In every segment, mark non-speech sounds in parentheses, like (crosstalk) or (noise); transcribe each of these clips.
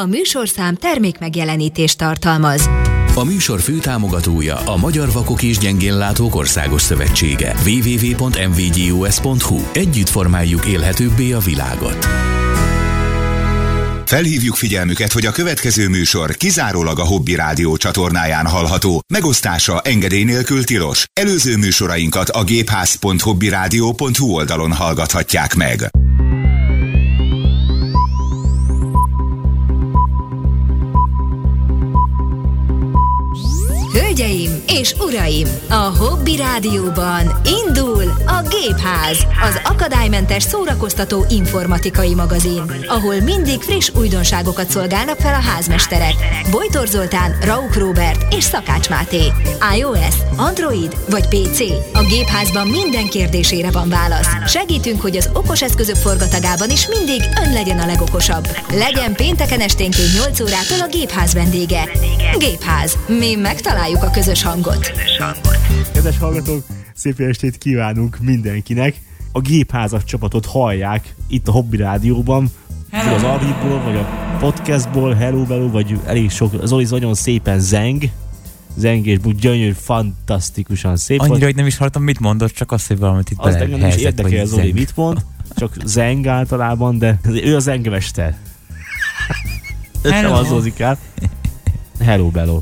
A műsorszám termék megjelenítést tartalmaz. A műsor főtámogatója a Magyar Vakok és Gyengénlátók Országos Szövetsége. www.mvgus.hu Együtt formáljuk élhetőbbé a világot. Felhívjuk figyelmüket, hogy a következő műsor kizárólag a Hobby Rádió csatornáján hallható. Megosztása engedély nélkül tilos. Előző műsorainkat a gépház.hobbyradio.hu oldalon hallgathatják meg. Hölgyeim és uraim, a Hobby Rádióban indul a Gépház, az akadálymentes szórakoztató informatikai magazin, ahol mindig friss újdonságokat szolgálnak fel a házmesterek. Bojtor Zoltán, Rauk Robert és Szakács Máté. iOS, Android vagy PC? A Gépházban minden kérdésére van válasz. Segítünk, hogy az okos eszközök forgatagában is mindig ön legyen a legokosabb. Legyen pénteken esténként 8 órától a Gépház vendége. Gépház. Mi megtaláljuk a közös hangot. Kedves hallgatók, szép estét kívánunk mindenkinek. A gépházas csapatot hallják itt a Hobby Rádióban, vagy az archívból, vagy a podcastból, Hello Bello, vagy elég sok, Zoli nagyon szépen zeng, zengésből gyönyörű, fantasztikusan szép Annyira, volt. hogy nem is hallottam, mit mondott, csak azt, hogy valamit itt Azt engem nem is érdekel Zoli zeng. mit mond, csak zeng általában, de ő a zengmester. Nem az el. Hello Bello.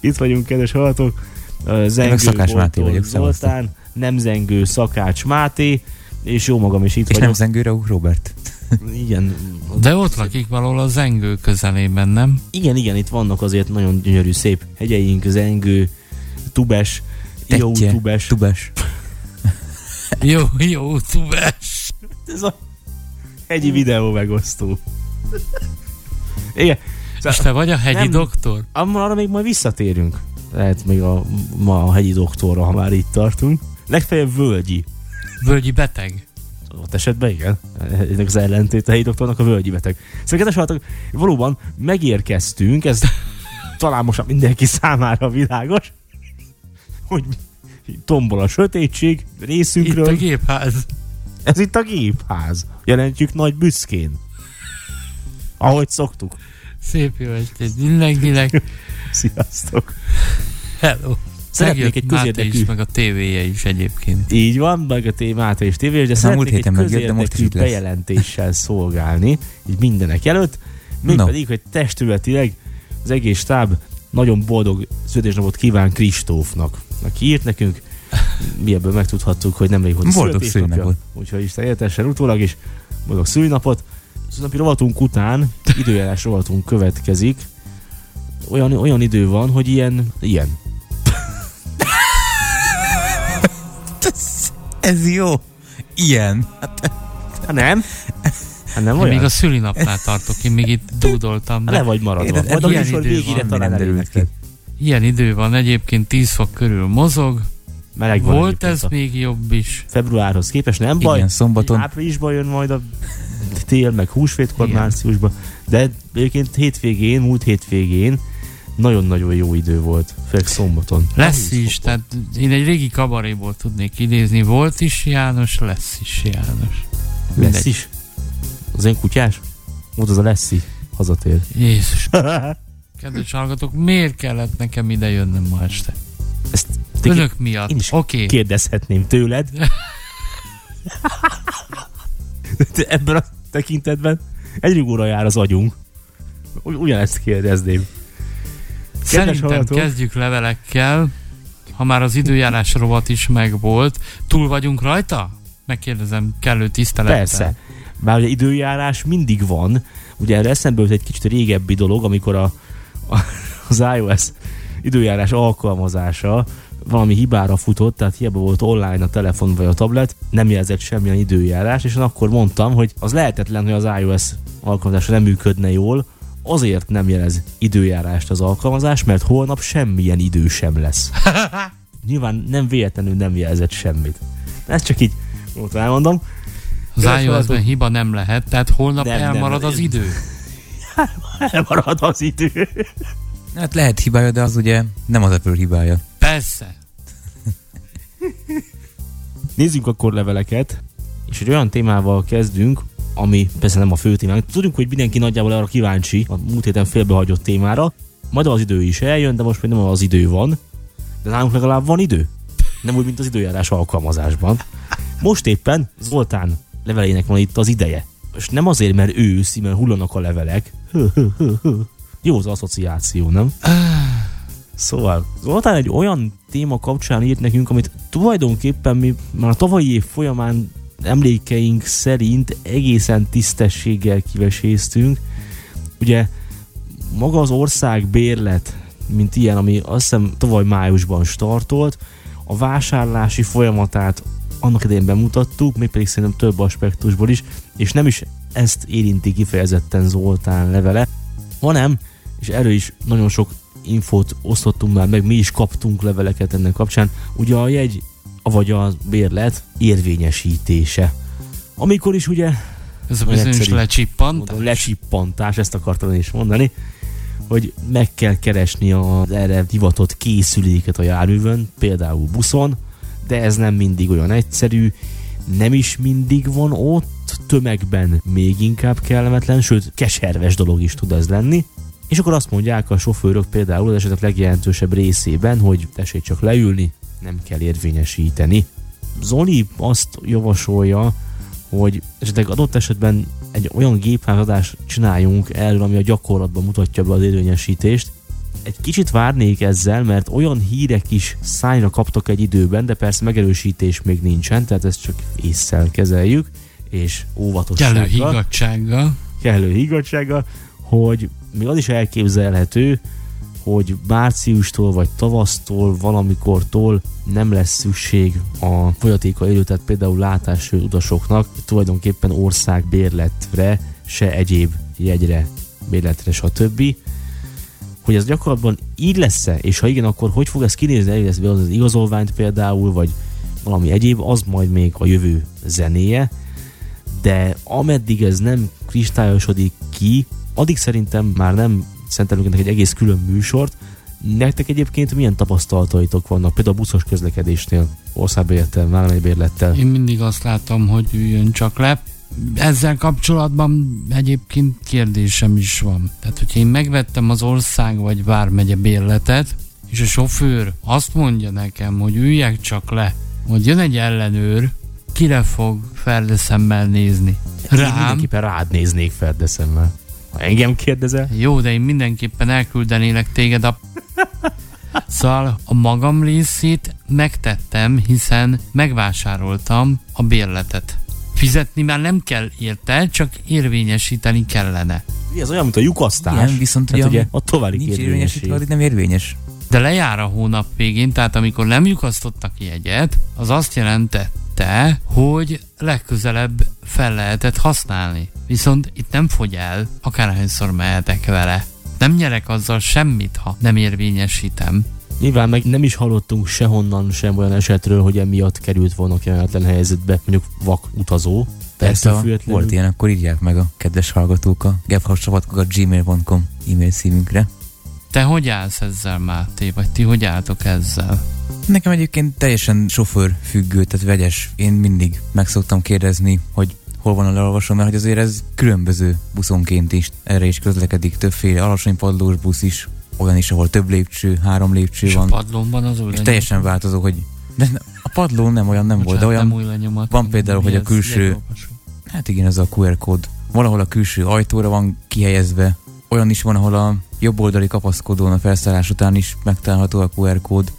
Itt vagyunk, kedves hallgatók. Zengő Szakács Máté vagyok. Zoltán, nem zengő Szakács Máté, és jó magam is itt És nem vagyok. zengőre Ug Robert. Igen, De ott lakik valahol a zengő közelében, nem? igen, igen, itt vannak azért nagyon gyönyörű, szép hegyeink, zengő, tubes, jó Tetje, tubes. Tubes. (laughs) Jó, jó, tubes. Ez a hegyi videó megosztó. Igen, És te vagy a hegyi Nem. doktor? Amma arra még majd visszatérünk. Lehet még a, ma a hegyi doktorra, ha már itt tartunk. Legfeljebb völgyi. Völgyi beteg? Ott esetben igen. Ennek az ellentét a helyi doktornak a völgyi beteg. Szóval kedves valóban megérkeztünk, ez (laughs) talán most mindenki számára világos, hogy tombol a sötétség Itt részünkről. a gépház. Ez itt a gépház. Jelentjük nagy büszkén. Ahogy szoktuk. Szép jó estét mindenkinek. (laughs) Sziasztok. Hello. Szeretnék Megjött egy Máté közérdekű- is, meg a tévéje is egyébként. Így van, meg a témát és tévés, de Ez a múlt szeretnék egy héten megjött, de most is bejelentéssel (laughs) szolgálni, így mindenek előtt, mégpedig, hogy testületileg az egész stáb nagyon boldog születésnapot kíván Kristófnak, aki írt nekünk, mi ebből megtudhattuk, hogy nemrég volt a Boldog születésnapja, úgyhogy Isten éltessen utólag is, boldog szülinapot. Szülinapi rovatunk után időjárás rovatunk következik, olyan, olyan idő van, hogy ilyen, ilyen. Ez jó. Ilyen. Hát nem? Hát nem Én olyan? még a szülinapnál tartok, én még itt dúdoltam. Le De vagy maradva. Érted, Majd a ilyen műsor idő végére van, talán elérnek. Ilyen idő van, egyébként 10 fok körül mozog. Meleg van Volt ez a még jobb is. Februárhoz képest, nem baj. Igen, szombaton. Áprilisban jön majd a tél, meg húsvétkor Igen. márciusban. De egyébként hétvégén, múlt hétvégén nagyon-nagyon jó idő volt, főleg szombaton. Lesz is, tehát én egy régi kabaréból tudnék idézni. Volt is János, lesz is János. Lesz Mindegy. is. Az én kutyás? Volt az a Leszi. Hazatér. Jézus, (laughs) kedves hallgatók, miért kellett nekem ide jönnöm ma este? Ezt te Önök miatt. én is Oké. Okay. kérdezhetném tőled. (laughs) De ebben a tekintetben egy óra jár az agyunk. Ugy- Ugyanezt kérdezném. Szerintem hallgatók. kezdjük levelekkel, ha már az időjárás rovat is megvolt. Túl vagyunk rajta? Megkérdezem kellő tisztelettel. Persze. Bár ugye időjárás mindig van. Ugye erre eszembe jut egy kicsit régebbi dolog, amikor a, a, az iOS időjárás alkalmazása valami hibára futott, tehát hiába volt online a telefon vagy a tablet, nem jelzett semmilyen időjárás, és én akkor mondtam, hogy az lehetetlen, hogy az iOS alkalmazása nem működne jól, azért nem jelez időjárást az alkalmazás, mert holnap semmilyen idő sem lesz. (laughs) Nyilván nem véletlenül nem jelzett semmit. Ezt csak így ott elmondom. Az iOS-ben hiba nem lehet, tehát holnap nem, elmarad nem. az idő. (laughs) Elmarad az idő. Hát lehet hibája, de az ugye nem az Apple hibája. Persze. Nézzünk akkor leveleket, és egy olyan témával kezdünk, ami persze nem a fő témánk. Tudjuk, hogy mindenki nagyjából arra kíváncsi a múlt héten félbehagyott témára. Majd az idő is eljön, de most még nem az idő van. De nálunk legalább van idő. Nem úgy, mint az időjárás alkalmazásban. Most éppen Zoltán levelének van itt az ideje. És nem azért, mert őszi, mert hullanak a levelek. Jó az asszociáció, nem? Szóval Zoltán egy olyan téma kapcsán írt nekünk, amit tulajdonképpen mi már a tavalyi év folyamán emlékeink szerint egészen tisztességgel kiveséztünk. Ugye maga az ország bérlet, mint ilyen, ami azt hiszem tavaly májusban startolt, a vásárlási folyamatát annak idején bemutattuk, mégpedig szerintem több aspektusból is, és nem is ezt érinti kifejezetten Zoltán levele, hanem, és erről is nagyon sok infót osztottunk már meg, mi is kaptunk leveleket ennek kapcsán, ugye a jegy, vagy a bérlet érvényesítése. Amikor is ugye Ez a bizonyos lecsippantás. Mondom, lecsippantás, ezt akartam én is mondani, hogy meg kell keresni az erre hivatott készüléket a járművön, például buszon, de ez nem mindig olyan egyszerű, nem is mindig van ott, tömegben még inkább kellemetlen, sőt keserves dolog is tud ez lenni. És akkor azt mondják a sofőrök például az esetek legjelentősebb részében, hogy tessék csak leülni, nem kell érvényesíteni. Zoli azt javasolja, hogy esetleg adott esetben egy olyan gépházadást csináljunk erről, ami a gyakorlatban mutatja be az érvényesítést. Egy kicsit várnék ezzel, mert olyan hírek is szájra kaptak egy időben, de persze megerősítés még nincsen, tehát ezt csak észszel kezeljük, és óvatossággal. Kellő higgadsággal. Kellő higgadsággal, hogy még az is elképzelhető, hogy márciustól vagy tavasztól, valamikortól nem lesz szükség a folyatéka élő, tehát például látású utasoknak tulajdonképpen országbérletre, se egyéb jegyre, bérletre, stb. Hogy ez gyakorlatban így lesz-e, és ha igen, akkor hogy fog ez kinézni, elég lesz az igazolványt például, vagy valami egyéb, az majd még a jövő zenéje, de ameddig ez nem kristályosodik ki, addig szerintem már nem szentelünk ennek egy egész külön műsort. Nektek egyébként milyen tapasztalataitok vannak, például a buszos közlekedésnél, országbérlettel, állami bérlettel? Én mindig azt látom, hogy üljön csak le. Ezzel kapcsolatban egyébként kérdésem is van. Tehát, hogyha én megvettem az ország vagy vármegye bérletet, és a sofőr azt mondja nekem, hogy üljek csak le, hogy jön egy ellenőr, kire fog ferdeszemmel nézni? Én Rám? mindenképpen rád néznék ferdeszemmel. Ha engem kérdezel, Jó, de én mindenképpen elküldenélek téged a... (laughs) Szóval a magam részét megtettem, hiszen megvásároltam a bérletet. Fizetni már nem kell érte, csak érvényesíteni kellene. ez olyan, mint a lyukasztás. Igen, viszont Tehát ugye, ugye a további nincs érvényesítve, addig nem érvényes. De lejár a hónap végén, tehát amikor nem lyukasztottak jegyet, az azt jelentette, hogy legközelebb fel lehetett használni. Viszont itt nem fogy el, akárhányszor mehetek vele. Nem nyerek azzal semmit, ha nem érvényesítem. Nyilván meg nem is hallottunk sehonnan sem olyan esetről, hogy emiatt került volna kellemetlen helyzetbe, mondjuk vak utazó. Persze, ha volt ilyen, akkor írják meg a kedves hallgatók a gmail.com e-mail címünkre. Te hogy állsz ezzel, Máté? Vagy ti hogy álltok ezzel? Nekem egyébként teljesen sofőr függő, tehát vegyes. Én mindig meg szoktam kérdezni, hogy hol van a leolvasó, mert hogy azért ez különböző buszonként is. Erre is közlekedik többféle alacsony padlós busz is, olyan is, ahol több lépcső, három lépcső És a van. padlónban az új És teljesen változó, hogy de a padló nem olyan nem volt, de Bocsánat, olyan, nem új lenyomat. van például, hogy a külső- hát igen, ez a QR kód. Valahol a külső ajtóra van kihelyezve, olyan is van, ahol a jobb oldali kapaszkodón a felszállás után is megtalálható a QR kód.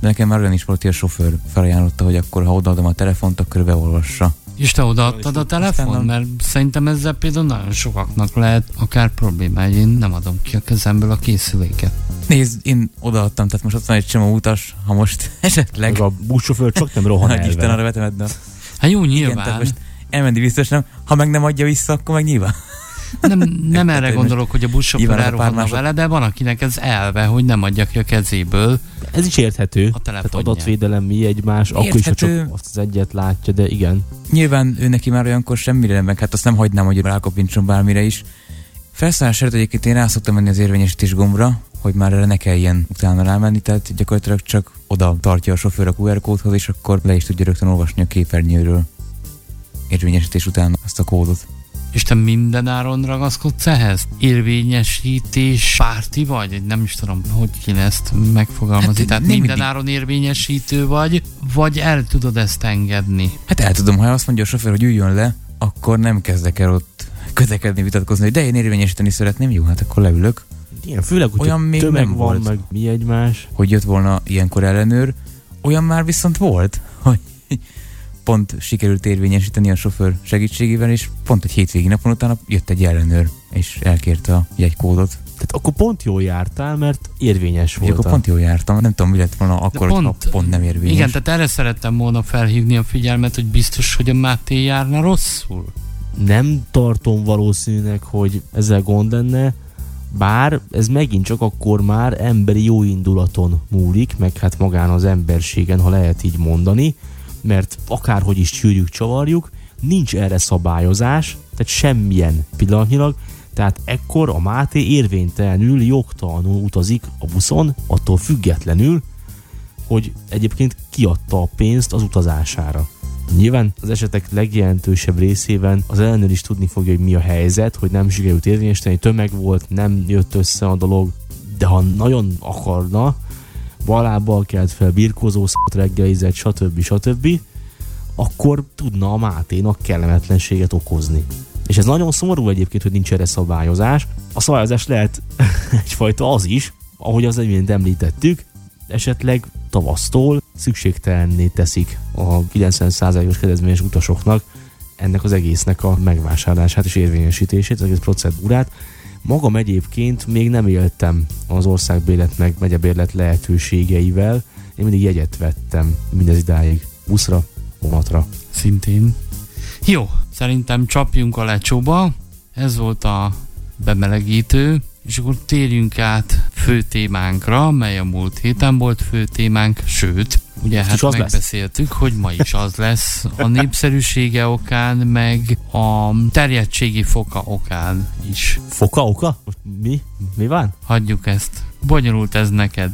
De nekem már olyan is volt, hogy a sofőr felajánlotta, hogy akkor ha odaadom a telefont, akkor beolvassa. És te odaadtad a telefon? Mert szerintem ezzel például nagyon sokaknak lehet akár problémája. Én nem adom ki a kezemből a készüléket. Nézd, én odaadtam, tehát most ott van egy csomó utas, ha most (laughs) esetleg Meg a buszsofőr csak nem rohan (laughs) Nagy el Isten arra vetemed, de Hát jó, igen, nyilván. tehát most elmenni biztos nem. Ha meg nem adja vissza, akkor meg nyilván. Nem, nem erre gondolok, hogy a buszsofőr elrohanna másod- vele, de van akinek ez elve, hogy nem adja ki a kezéből. Ez is érthető. A Tehát adatvédelem mi egymás, akkor is, ha Érthető. csak azt az egyet látja, de igen. Nyilván ő neki már olyankor semmire nem meg, hát azt nem hagynám, hogy rákopintson bármire is. Felszállás előtt egyébként én rá szoktam menni az érvényesítés gombra, hogy már erre ne kelljen utána rámenni, tehát gyakorlatilag csak oda tartja a sofőr a QR kódhoz, és akkor le is tudja rögtön olvasni a képernyőről érvényesítés után azt a kódot. És te mindenáron ragaszkodsz ehhez? Érvényesítés párti vagy? Nem is tudom, hogy kéne ezt megfogalmazni. Hát Tehát nem mindenáron érvényesítő vagy, vagy el tudod ezt engedni? Hát el tudom, ha azt mondja a sofőr, hogy üljön le, akkor nem kezdek el ott kötekedni, vitatkozni, hogy de én érvényesíteni szeretném, jó, hát akkor leülök. Igen, főleg, hogy Olyan még tömeg nem van, volt. meg mi egymás. hogy jött volna ilyenkor ellenőr. Olyan már viszont volt, hogy pont sikerült érvényesíteni a sofőr segítségével, és pont egy hétvégi napon utána jött egy ellenőr, és elkérte a jegykódot. Tehát akkor pont jól jártál, mert érvényes volt. akkor a- pont jól jártam. Nem tudom, mi lett volna akkor, pont, pont, pont nem érvényes. Igen, tehát erre szerettem volna felhívni a figyelmet, hogy biztos, hogy a Máté járna rosszul. nem tartom valószínűnek, hogy ezzel gond lenne, bár ez megint csak akkor már emberi jóindulaton múlik, meg hát magán az emberségen, ha lehet így mondani, mert akárhogy is csűrjük, csavarjuk, nincs erre szabályozás, tehát semmilyen pillanatnyilag, tehát ekkor a Máté érvénytelenül, jogtalanul utazik a buszon, attól függetlenül, hogy egyébként kiadta a pénzt az utazására. Nyilván az esetek legjelentősebb részében az ellenőr is tudni fogja, hogy mi a helyzet, hogy nem sikerült érvényesíteni, tömeg volt, nem jött össze a dolog, de ha nagyon akarna, balábbal kelt fel, birkózó szart reggelizett, stb. stb., akkor tudna a Máténak kellemetlenséget okozni. És ez nagyon szomorú egyébként, hogy nincs erre szabályozás. A szabályozás lehet (laughs) egyfajta az is, ahogy az imént említettük, esetleg tavasztól szükségtelenné teszik a 90%-os kedvezményes utasoknak ennek az egésznek a megvásárlását és érvényesítését, az egész procedúrát. Magam egyébként még nem éltem az országbérlet meg megyebérlet lehetőségeivel. Én mindig jegyet vettem mindez idáig. Buszra, vonatra. Szintén. Jó, szerintem csapjunk a lecsóba. Ez volt a bemelegítő, és akkor térjünk át fő témánkra, mely a múlt héten volt fő témánk, sőt, ugye Most hát az lesz. megbeszéltük, hogy ma is az lesz a (laughs) népszerűsége okán, meg a terjedtségi foka okán is. Foka, oka? Mi? Mi van? Hagyjuk ezt. Bonyolult ez neked.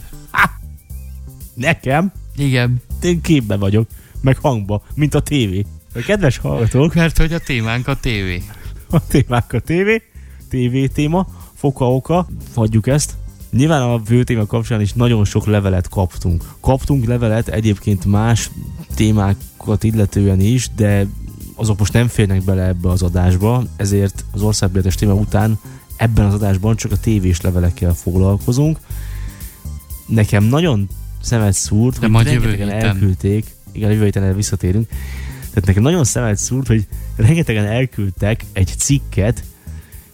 Nekem? Igen, Én képbe vagyok, meg hangba, mint a tévé. A kedves hallgatók, mert hogy a témánk a tévé. a témák a tévé, tévé téma, foka oka, hagyjuk ezt. Nyilván a fő téma kapcsán is nagyon sok levelet kaptunk. Kaptunk levelet egyébként más témákat illetően is, de azok most nem férnek bele ebbe az adásba, ezért az országbéletes téma után ebben az adásban csak a tévés levelekkel foglalkozunk. Nekem nagyon szemet szúrt, De hogy rengetegen elküldték, igen, jövő héten erre visszatérünk, tehát nekem nagyon szemet szúrt, hogy rengetegen elküldtek egy cikket,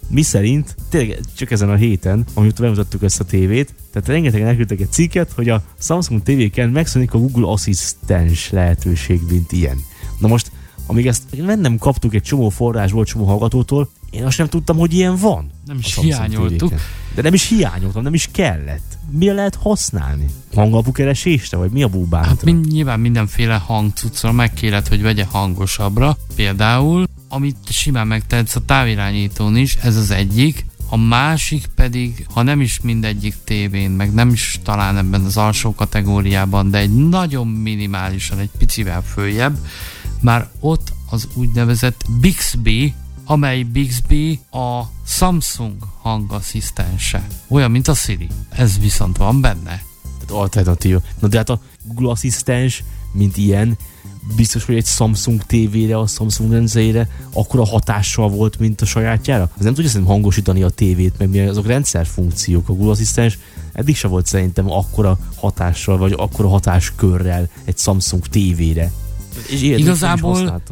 mi szerint, tényleg csak ezen a héten, amit bemutattuk ezt a tévét, tehát rengetegen elküldtek egy cikket, hogy a Samsung TV-ken megszűnik a Google Asszisztens lehetőség, mint ilyen. Na most, amíg ezt nem kaptuk egy csomó forrásból, csomó hallgatótól, én azt nem tudtam, hogy ilyen van. Nem is hiányoltuk. TV-ken. De nem is hiányoltam, nem is kellett. Mire lehet használni? Hangalapú keresésre, vagy mi a búbánatra? Hát mind, nyilván mindenféle hangcuccra megkéred, hogy vegye hangosabbra. Például, amit simán megtehetsz a távirányítón is, ez az egyik. A másik pedig, ha nem is mindegyik tévén, meg nem is talán ebben az alsó kategóriában, de egy nagyon minimálisan, egy picivel följebb, már ott az úgynevezett Bixby, amely Bixby a Samsung hangasszisztense. Olyan, mint a Siri. Ez viszont van benne. Tehát alternatíva. Na de hát a Google Asszisztens, mint ilyen, biztos, hogy egy Samsung TV-re, a Samsung rendszerére akkora hatással volt, mint a sajátjára? Az nem tudja szerintem hangosítani a tévét, meg milyen azok rendszerfunkciók. A Google Asszisztens eddig se volt szerintem akkora hatással, vagy akkora hatáskörrel egy Samsung TV-re. És ilyet Igazából-.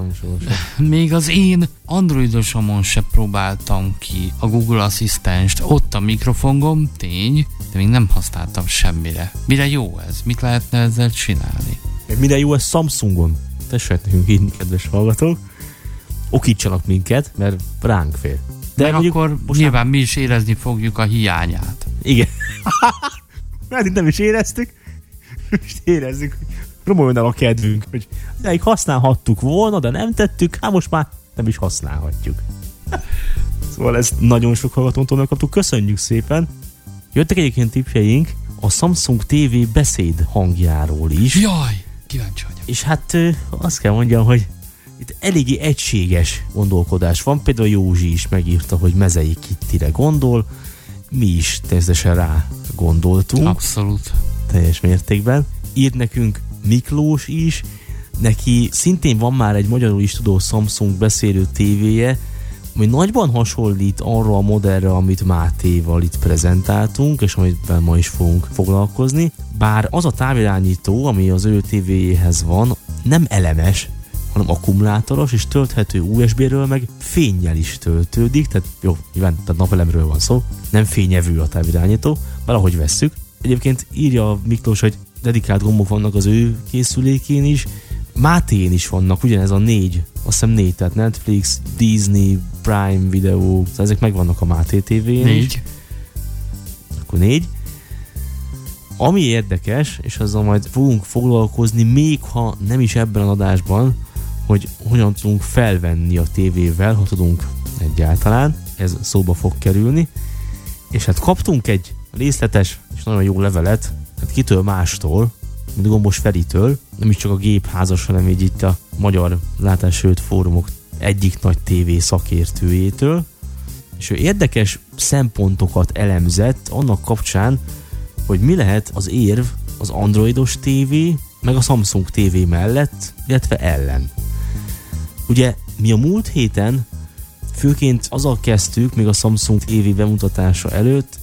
(laughs) Még az én androidosomon se próbáltam ki a Google Asszisztenst. Ott a mikrofongom, tény, de még nem használtam semmire. Mire jó ez? Mit lehetne ezzel csinálni? Mire jó ez Samsungon? Tessék nekünk írni, kedves hallgatók. Okítsanak minket, mert ránk fér. De Meg mondjuk akkor most nyilván mi is érezni fogjuk a hiányát. Igen. (laughs) Mert itt nem is éreztük. Most érezzük, hogy romoljon el a kedvünk, hogy ideig használhattuk volna, de nem tettük, hát most már nem is használhatjuk. Szóval ezt nagyon sok hallgatóntól megkaptuk, köszönjük szépen. Jöttek egyébként tippjeink a Samsung TV beszéd hangjáról is. Jaj, kíváncsi vagyok. És hát azt kell mondjam, hogy itt eléggé egységes gondolkodás van. Például Józsi is megírta, hogy Mezei Kittire gondol, mi is természetesen rá gondoltunk. Abszolút. Teljes mértékben. Írt nekünk Miklós is, neki szintén van már egy magyarul is tudó Samsung beszélő tévéje, ami nagyban hasonlít arra a modellre, amit Mátéval itt prezentáltunk, és amiben ma is fogunk foglalkozni. Bár az a távirányító, ami az ő tévéjéhez van, nem elemes, hanem akkumulátoros, és tölthető USB-ről, meg fényjel is töltődik, tehát jó, nyilván, tehát napelemről van szó, nem fényevő a távirányító, valahogy vesszük. Egyébként írja Miklós, hogy dedikált gombok vannak az ő készülékén is, Mátén is vannak, ugyanez a négy, azt hiszem négy, tehát Netflix, Disney, Prime Video, szóval ezek megvannak a Máté TV-n Négy. Akkor négy. Ami érdekes, és azzal majd fogunk foglalkozni, még ha nem is ebben az adásban, hogy hogyan tudunk felvenni a tévével, ha tudunk egyáltalán, ez szóba fog kerülni. És hát kaptunk egy részletes és nagyon jó levelet, hát kitől mástól, Gombos Feritől, nem is csak a gépházas, hanem így itt a magyar látássőt fórumok egyik nagy tévé szakértőjétől, és ő érdekes szempontokat elemzett annak kapcsán, hogy mi lehet az érv az androidos TV, meg a Samsung TV mellett, illetve ellen. Ugye mi a múlt héten főként azzal kezdtük, még a Samsung TV bemutatása előtt,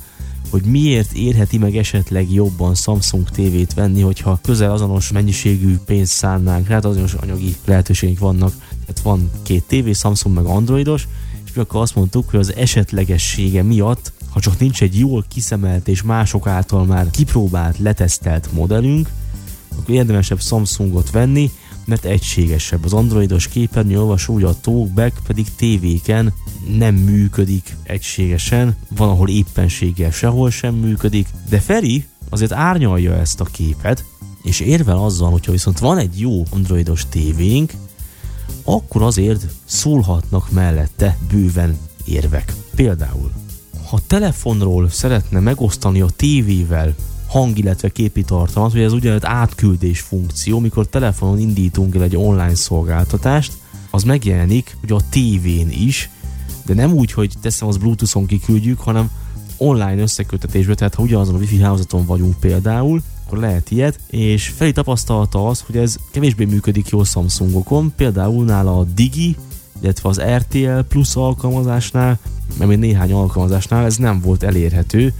hogy miért érheti meg esetleg jobban Samsung TV-t venni, hogyha közel azonos mennyiségű pénzt szánnánk, hát azonos anyagi lehetőségek vannak. Tehát van két TV, Samsung meg Androidos, és mi akkor azt mondtuk, hogy az esetlegessége miatt, ha csak nincs egy jól kiszemelt és mások által már kipróbált, letesztelt modellünk, akkor érdemesebb Samsungot venni, mert egységesebb. Az androidos képernyő olvasó, a talkback pedig tévéken nem működik egységesen, van, ahol éppenséggel sehol sem működik, de Feri azért árnyalja ezt a képet, és érvel azzal, hogyha viszont van egy jó androidos tévénk, akkor azért szólhatnak mellette bőven érvek. Például, ha telefonról szeretne megosztani a tévével hang, illetve képi tartalmat, hogy ez ugyanett átküldés funkció, mikor telefonon indítunk el egy online szolgáltatást, az megjelenik ugye a tévén is, de nem úgy, hogy teszem az Bluetooth-on kiküldjük, hanem online összekötetésbe, tehát ha ugyanazon a wifi hálózaton vagyunk például, akkor lehet ilyet, és Feli tapasztalta az, hogy ez kevésbé működik jól Samsungokon, például nála a Digi, illetve az RTL Plus alkalmazásnál, mert még néhány alkalmazásnál ez nem volt elérhető,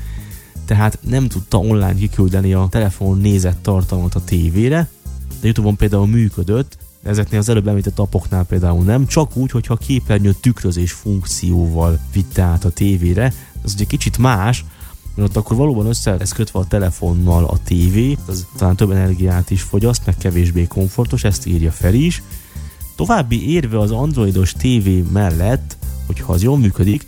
tehát nem tudta online kiküldeni a telefon nézett tartalmat a tévére, de Youtube-on például működött, ezeknél az előbb említett apoknál például nem, csak úgy, hogyha a képernyő tükrözés funkcióval vitte át a tévére, ez ugye kicsit más, mert ott akkor valóban össze lesz kötve a telefonnal a tévé, az talán több energiát is fogyaszt, meg kevésbé komfortos, ezt írja fel is. További érve az androidos tévé mellett, hogyha az jól működik,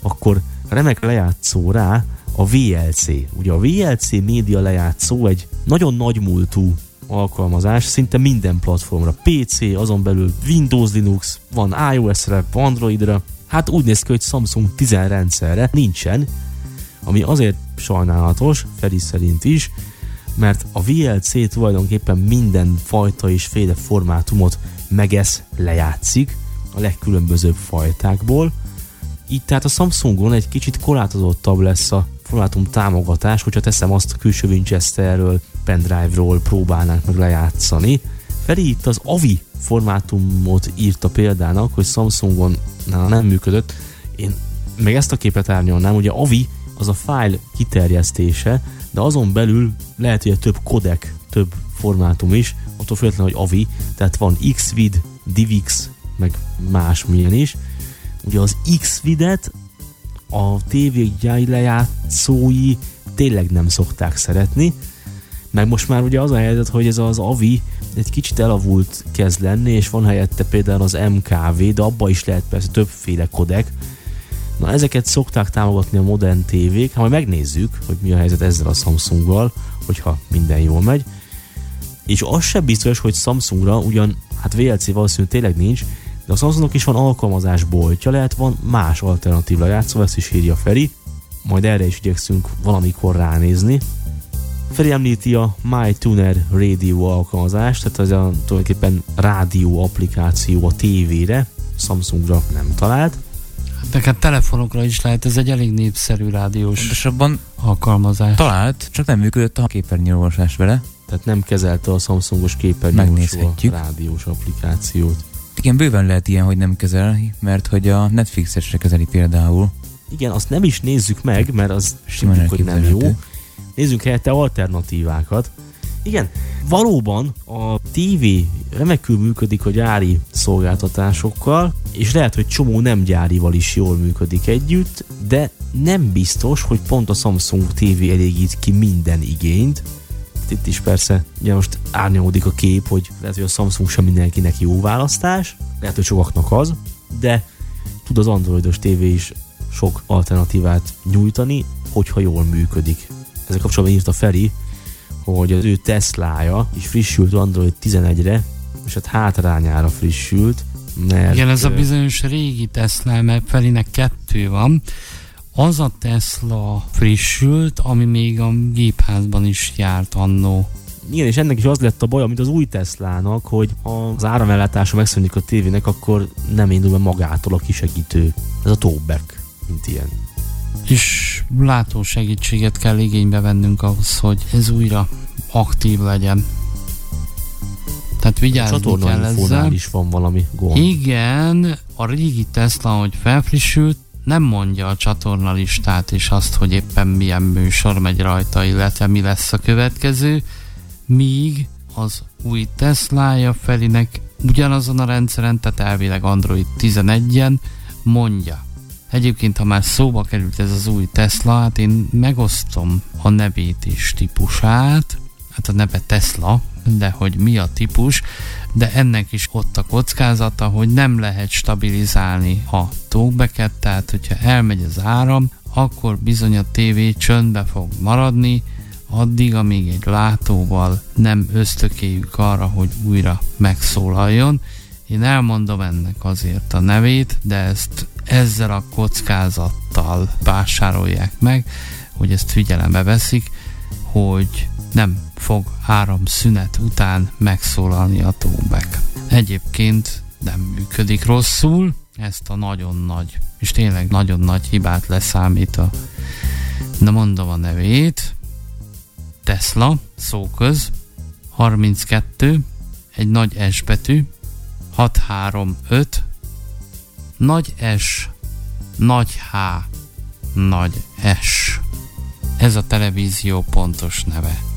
akkor remek lejátszó rá a VLC. Ugye a VLC média lejátszó egy nagyon nagy múltú alkalmazás, szinte minden platformra, PC, azon belül Windows, Linux, van iOS-re, Androidra, hát úgy néz ki, hogy Samsung 10 rendszerre nincsen, ami azért sajnálatos, Feri szerint is, mert a VLC tulajdonképpen minden fajta és féle formátumot megesz, lejátszik a legkülönbözőbb fajtákból, így tehát a Samsungon egy kicsit korlátozottabb lesz a formátum támogatás, hogyha teszem azt a külső Winchesterről, pendrive-ról próbálnánk meg lejátszani. Feri itt az AVI formátumot írta példának, hogy Samsungon nem működött. Én meg ezt a képet árnyalnám, ugye AVI az a file kiterjesztése, de azon belül lehet, hogy több kodek, több formátum is, attól függetlenül, hogy AVI, tehát van Xvid, DivX, meg más milyen is. Ugye az Xvidet a tévégyári lejátszói tényleg nem szokták szeretni, meg most már ugye az a helyzet, hogy ez az AVI egy kicsit elavult kezd lenni, és van helyette például az MKV, de abba is lehet persze többféle kodek. Na ezeket szokták támogatni a modern tévék, ha majd megnézzük, hogy mi a helyzet ezzel a Samsunggal, hogyha minden jól megy. És az sem biztos, hogy Samsungra ugyan, hát VLC valószínűleg tényleg nincs, de a Samsungnak is van alkalmazás boltja, lehet van más alternatív lejátszó, ezt is írja Feri, majd erre is igyekszünk valamikor ránézni. Feri említi a MyTuner Radio alkalmazást, tehát ez a tulajdonképpen rádió applikáció a tévére, Samsungra nem talált. Neked telefonokra is lehet, ez egy elég népszerű rádiós Pontosabban alkalmazás. talált, csak nem működött a képernyőolvasás vele. Tehát nem kezelte a Samsungos képernyős rádiós applikációt. Igen, bőven lehet ilyen, hogy nem kezel, mert hogy a Netflix-esre kezeli például. Igen, azt nem is nézzük meg, mert az Simán hogy nem jó. Nézzünk helyette alternatívákat. Igen, valóban a TV remekül működik a gyári szolgáltatásokkal, és lehet, hogy csomó nem gyárival is jól működik együtt, de nem biztos, hogy pont a Samsung TV elégít ki minden igényt. Itt is persze, ugye most árnyalódik a kép, hogy lehet, hogy a Samsung sem mindenkinek jó választás, lehet, hogy sokaknak az, de tud az androidos TV is sok alternatívát nyújtani, hogyha jól működik. Ezzel kapcsolatban írta Feri, hogy az ő Teslája is frissült Android 11-re, és hát hátrányára frissült, mert... Igen, ez a bizonyos régi Tesla, mert Ferinek kettő van. Az a Tesla frissült, ami még a gépházban is járt annó. Igen, és ennek is az lett a baj, mint az új Teslának, hogy ha az áramellátása megszűnik a tévének, akkor nem indul be magától a kisegítő. Ez a talkback, mint ilyen. És látó segítséget kell igénybe vennünk ahhoz, hogy ez újra aktív legyen. Tehát A vigyázni kell ezzel. is van valami gond. Igen, a régi Tesla, hogy felfrissült, nem mondja a csatornalistát és azt, hogy éppen milyen műsor megy rajta, illetve mi lesz a következő, míg az új Teslája Felinek ugyanazon a rendszeren, tehát elvileg Android 11-en mondja. Egyébként, ha már szóba került ez az új Tesla, hát én megosztom a nevét és típusát, hát a neve Tesla, de hogy mi a típus, de ennek is ott a kockázata, hogy nem lehet stabilizálni a talkbacket, tehát hogyha elmegy az áram, akkor bizony a tévé csöndbe fog maradni, addig, amíg egy látóval nem ösztökéljük arra, hogy újra megszólaljon. Én elmondom ennek azért a nevét, de ezt ezzel a kockázattal vásárolják meg, hogy ezt figyelembe veszik, hogy nem fog áramszünet után megszólalni a tóbek. Egyébként nem működik rosszul, ezt a nagyon nagy, és tényleg nagyon nagy hibát leszámít a, na mondom a nevét, Tesla, szóköz, 32, egy nagy S betű, 635, nagy S, nagy H, nagy S. Ez a televízió pontos neve.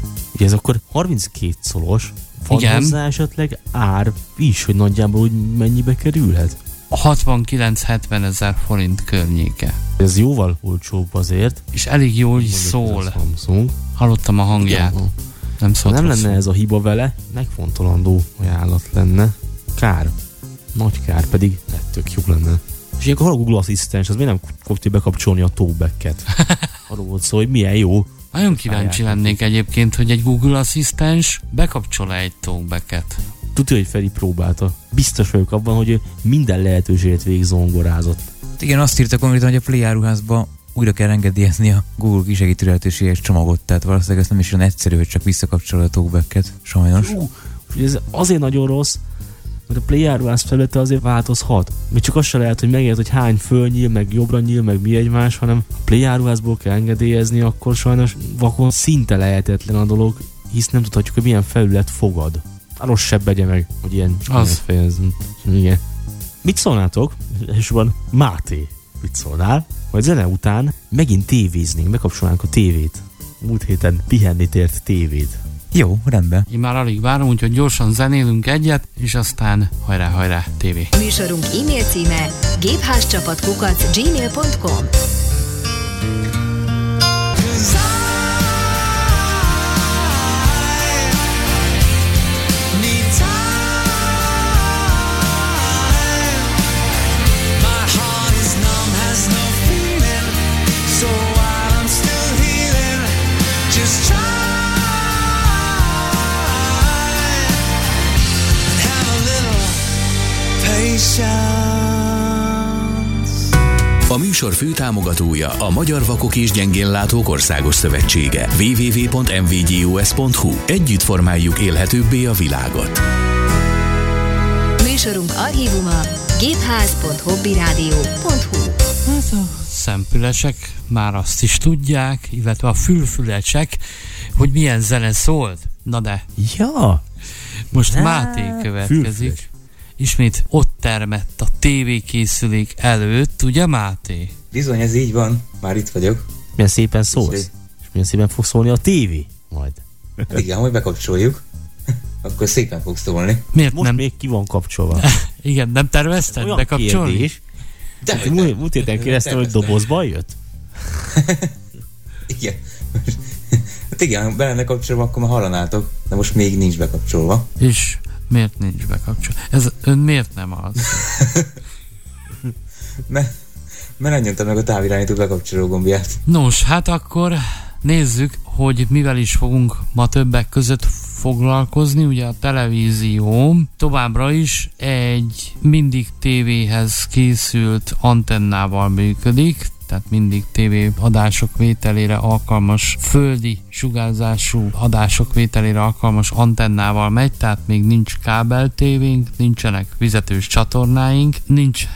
Ugye ez akkor 32 szolos, van Igen. hozzá esetleg ár is, hogy nagyjából úgy mennyibe kerülhet? 69-70 ezer forint környéke. Ez jóval olcsóbb azért. És elég jól is szól. Samsung. Hallottam a hangját. Igen, Nem Ha szólt nem rosszul. lenne ez a hiba vele, megfontolandó ajánlat lenne. Kár. Nagy kár, pedig tök jó lenne. És ilyenkor hol a Google Asszisztens, az miért nem fogja bekapcsolni a talkbacket? (laughs) Arról volt szó, hogy milyen jó. Nagyon kíváncsi lennék egyébként, hogy egy Google asszisztens bekapcsol egy talkbacket. Tudja, hogy Feri próbálta. Biztos vagyok abban, hogy ő minden lehetőséget végigzongorázott. Igen, azt írta konkrétan, hogy a Play áruházba újra kell engedélyezni a Google kisegítő lehetőséges csomagot, tehát valószínűleg ez nem is olyan egyszerű, hogy csak visszakapcsolod a talkbacket, sajnos. Ú, hogy ez azért nagyon rossz, mert a Play áruház felülete azért változhat. Még csak az se lehet, hogy megérted, hogy hány fölnyíl, meg jobbra nyíl, meg mi egymás, hanem ha Play áruházból kell engedélyezni, akkor sajnos vakon szinte lehetetlen a dolog, hisz nem tudhatjuk, hogy milyen felület fogad. A rossz sebb begye meg, hogy ilyen Az. fejezem. Igen. Mit szólnátok? És van Máté. Mit szólnál? Hogy zene után megint tévéznénk, bekapcsolnánk a tévét. Múlt héten pihenni tért tévét. Jó, rendben. Én már alig várom, úgyhogy gyorsan zenélünk egyet, és aztán hajrá, hajrá, tévé. Műsorunk e-mail címe gépházcsapatkukac gmail.com műsor főtámogatója a Magyar Vakok és Gyengénlátók Országos Szövetsége. www.mvgus.hu Együtt formáljuk élhetőbbé a világot. Műsorunk archívuma gépház.hobbyradio.hu Hát a szempülesek már azt is tudják, illetve a fülfülesek, hogy milyen zene szólt. Na de, Ja, most Máté fülfüles. Ismét ott termett a tévékészülék előtt, ugye Máté? Bizony, ez így van. Már itt vagyok. milyen szépen szólsz. Úgyhogy- És milyen szépen fog szólni a tévé majd. Hát igen, majd bekapcsoljuk, akkor szépen fogsz szólni. Miért Most nem? még ki van kapcsolva. (laughs) Igen, nem tervezted Olyan bekapcsolni? kérdés. De, Hát, múlt, múlt héten kérdeztem, hogy dobozban jött? (laughs) Igen. Hát igen, be lenne kapcsolva, akkor már hallanátok, de most még nincs bekapcsolva. És miért nincs bekapcsolva? Ez ön miért nem az? (laughs) Mert, mert nem nyomtam meg a távirányító bekapcsoló gombját. Nos, hát akkor nézzük, hogy mivel is fogunk ma többek között foglalkozni. Ugye a televízió továbbra is egy mindig tévéhez készült antennával működik, tehát mindig TV adások vételére alkalmas földi sugárzású adások vételére alkalmas antennával megy, tehát még nincs kábel tévénk, nincsenek fizetős csatornáink, nincs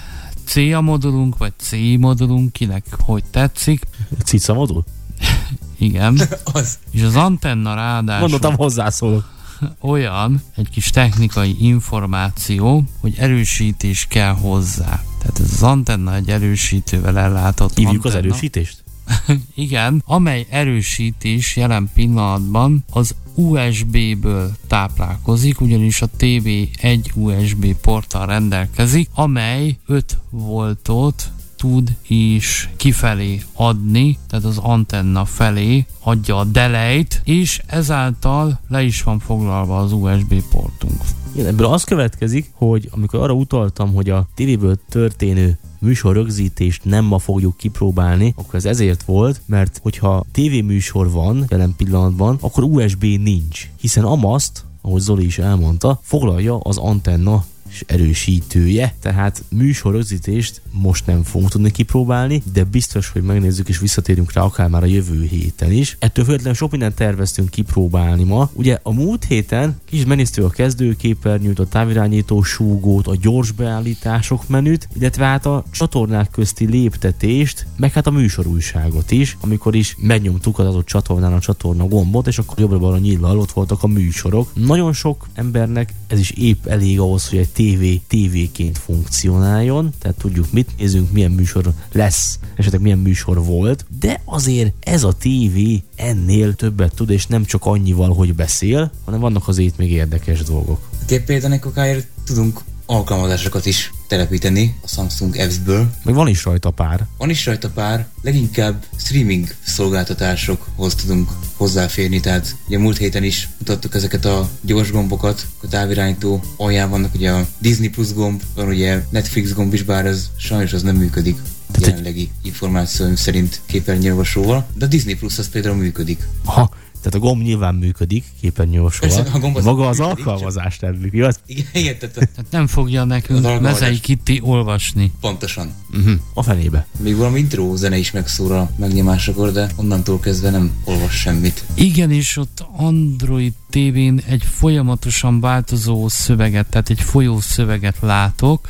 C modulunk, vagy C modulunk, kinek hogy tetszik. Cica modul? (laughs) Igen. (laughs) Az. És az antenna ráadásul Mondottam, hozzászólok. (laughs) olyan, egy kis technikai információ, hogy erősítés kell hozzá. Tehát ez az antenna egy erősítővel ellátott Hívjuk az antenna. erősítést? (laughs) Igen, amely erősítés jelen pillanatban az USB-ből táplálkozik, ugyanis a TV egy USB porttal rendelkezik, amely 5 voltot tud is kifelé adni, tehát az antenna felé adja a delejt, és ezáltal le is van foglalva az USB portunk. Igen, ebből az következik, hogy amikor arra utaltam, hogy a tévéből történő műsor rögzítést nem ma fogjuk kipróbálni, akkor ez ezért volt, mert hogyha tévéműsor van jelen pillanatban, akkor USB nincs, hiszen a ahogy Zoli is elmondta, foglalja az antenna és erősítője, tehát műsor rögzítést most nem fogunk tudni kipróbálni, de biztos, hogy megnézzük és visszatérünk rá akár már a jövő héten is. Ettől függetlenül sok mindent terveztünk kipróbálni ma. Ugye a múlt héten kis megnéztük a kezdőképernyőt, a távirányító súgót, a gyors beállítások menüt, illetve hát a csatornák közti léptetést, meg hát a műsorújságot is, amikor is megnyomtuk az adott csatornán a csatorna gombot, és akkor jobbra-balra nyillal ott voltak a műsorok. Nagyon sok embernek ez is épp elég ahhoz, hogy egy tévé tévéként funkcionáljon, tehát tudjuk mit nézünk, milyen műsor lesz, esetleg milyen műsor volt, de azért ez a tévé ennél többet tud, és nem csak annyival, hogy beszél, hanem vannak azért még érdekes dolgok. Ilyen például tudunk alkalmazásokat is telepíteni a Samsung Apps-ből. Meg van is rajta pár. Van is rajta pár, leginkább streaming szolgáltatásokhoz tudunk hozzáférni, tehát ugye múlt héten is mutattuk ezeket a gyors gombokat, a távirányító alján vannak ugye a Disney Plus gomb, van ugye Netflix gomb is, bár ez sajnos az nem működik egy- jelenlegi információim szerint képernyőolvasóval, de a Disney Plus az például működik. Ha, tehát a gomb nyilván működik, képernyősorban. Persze, a gomb az Maga az működik, alkalmazás nem működik, igaz? Igen, igen tehát Tehát nem fogja nekünk Az. Mezei Kitty olvasni. pontosan. Uh-huh. A fenébe. Még valami intro zene is megszól a megnyomásakor, de onnantól kezdve nem olvas semmit. Igenis, ott Android TV-n egy folyamatosan változó szöveget, tehát egy folyó szöveget látok,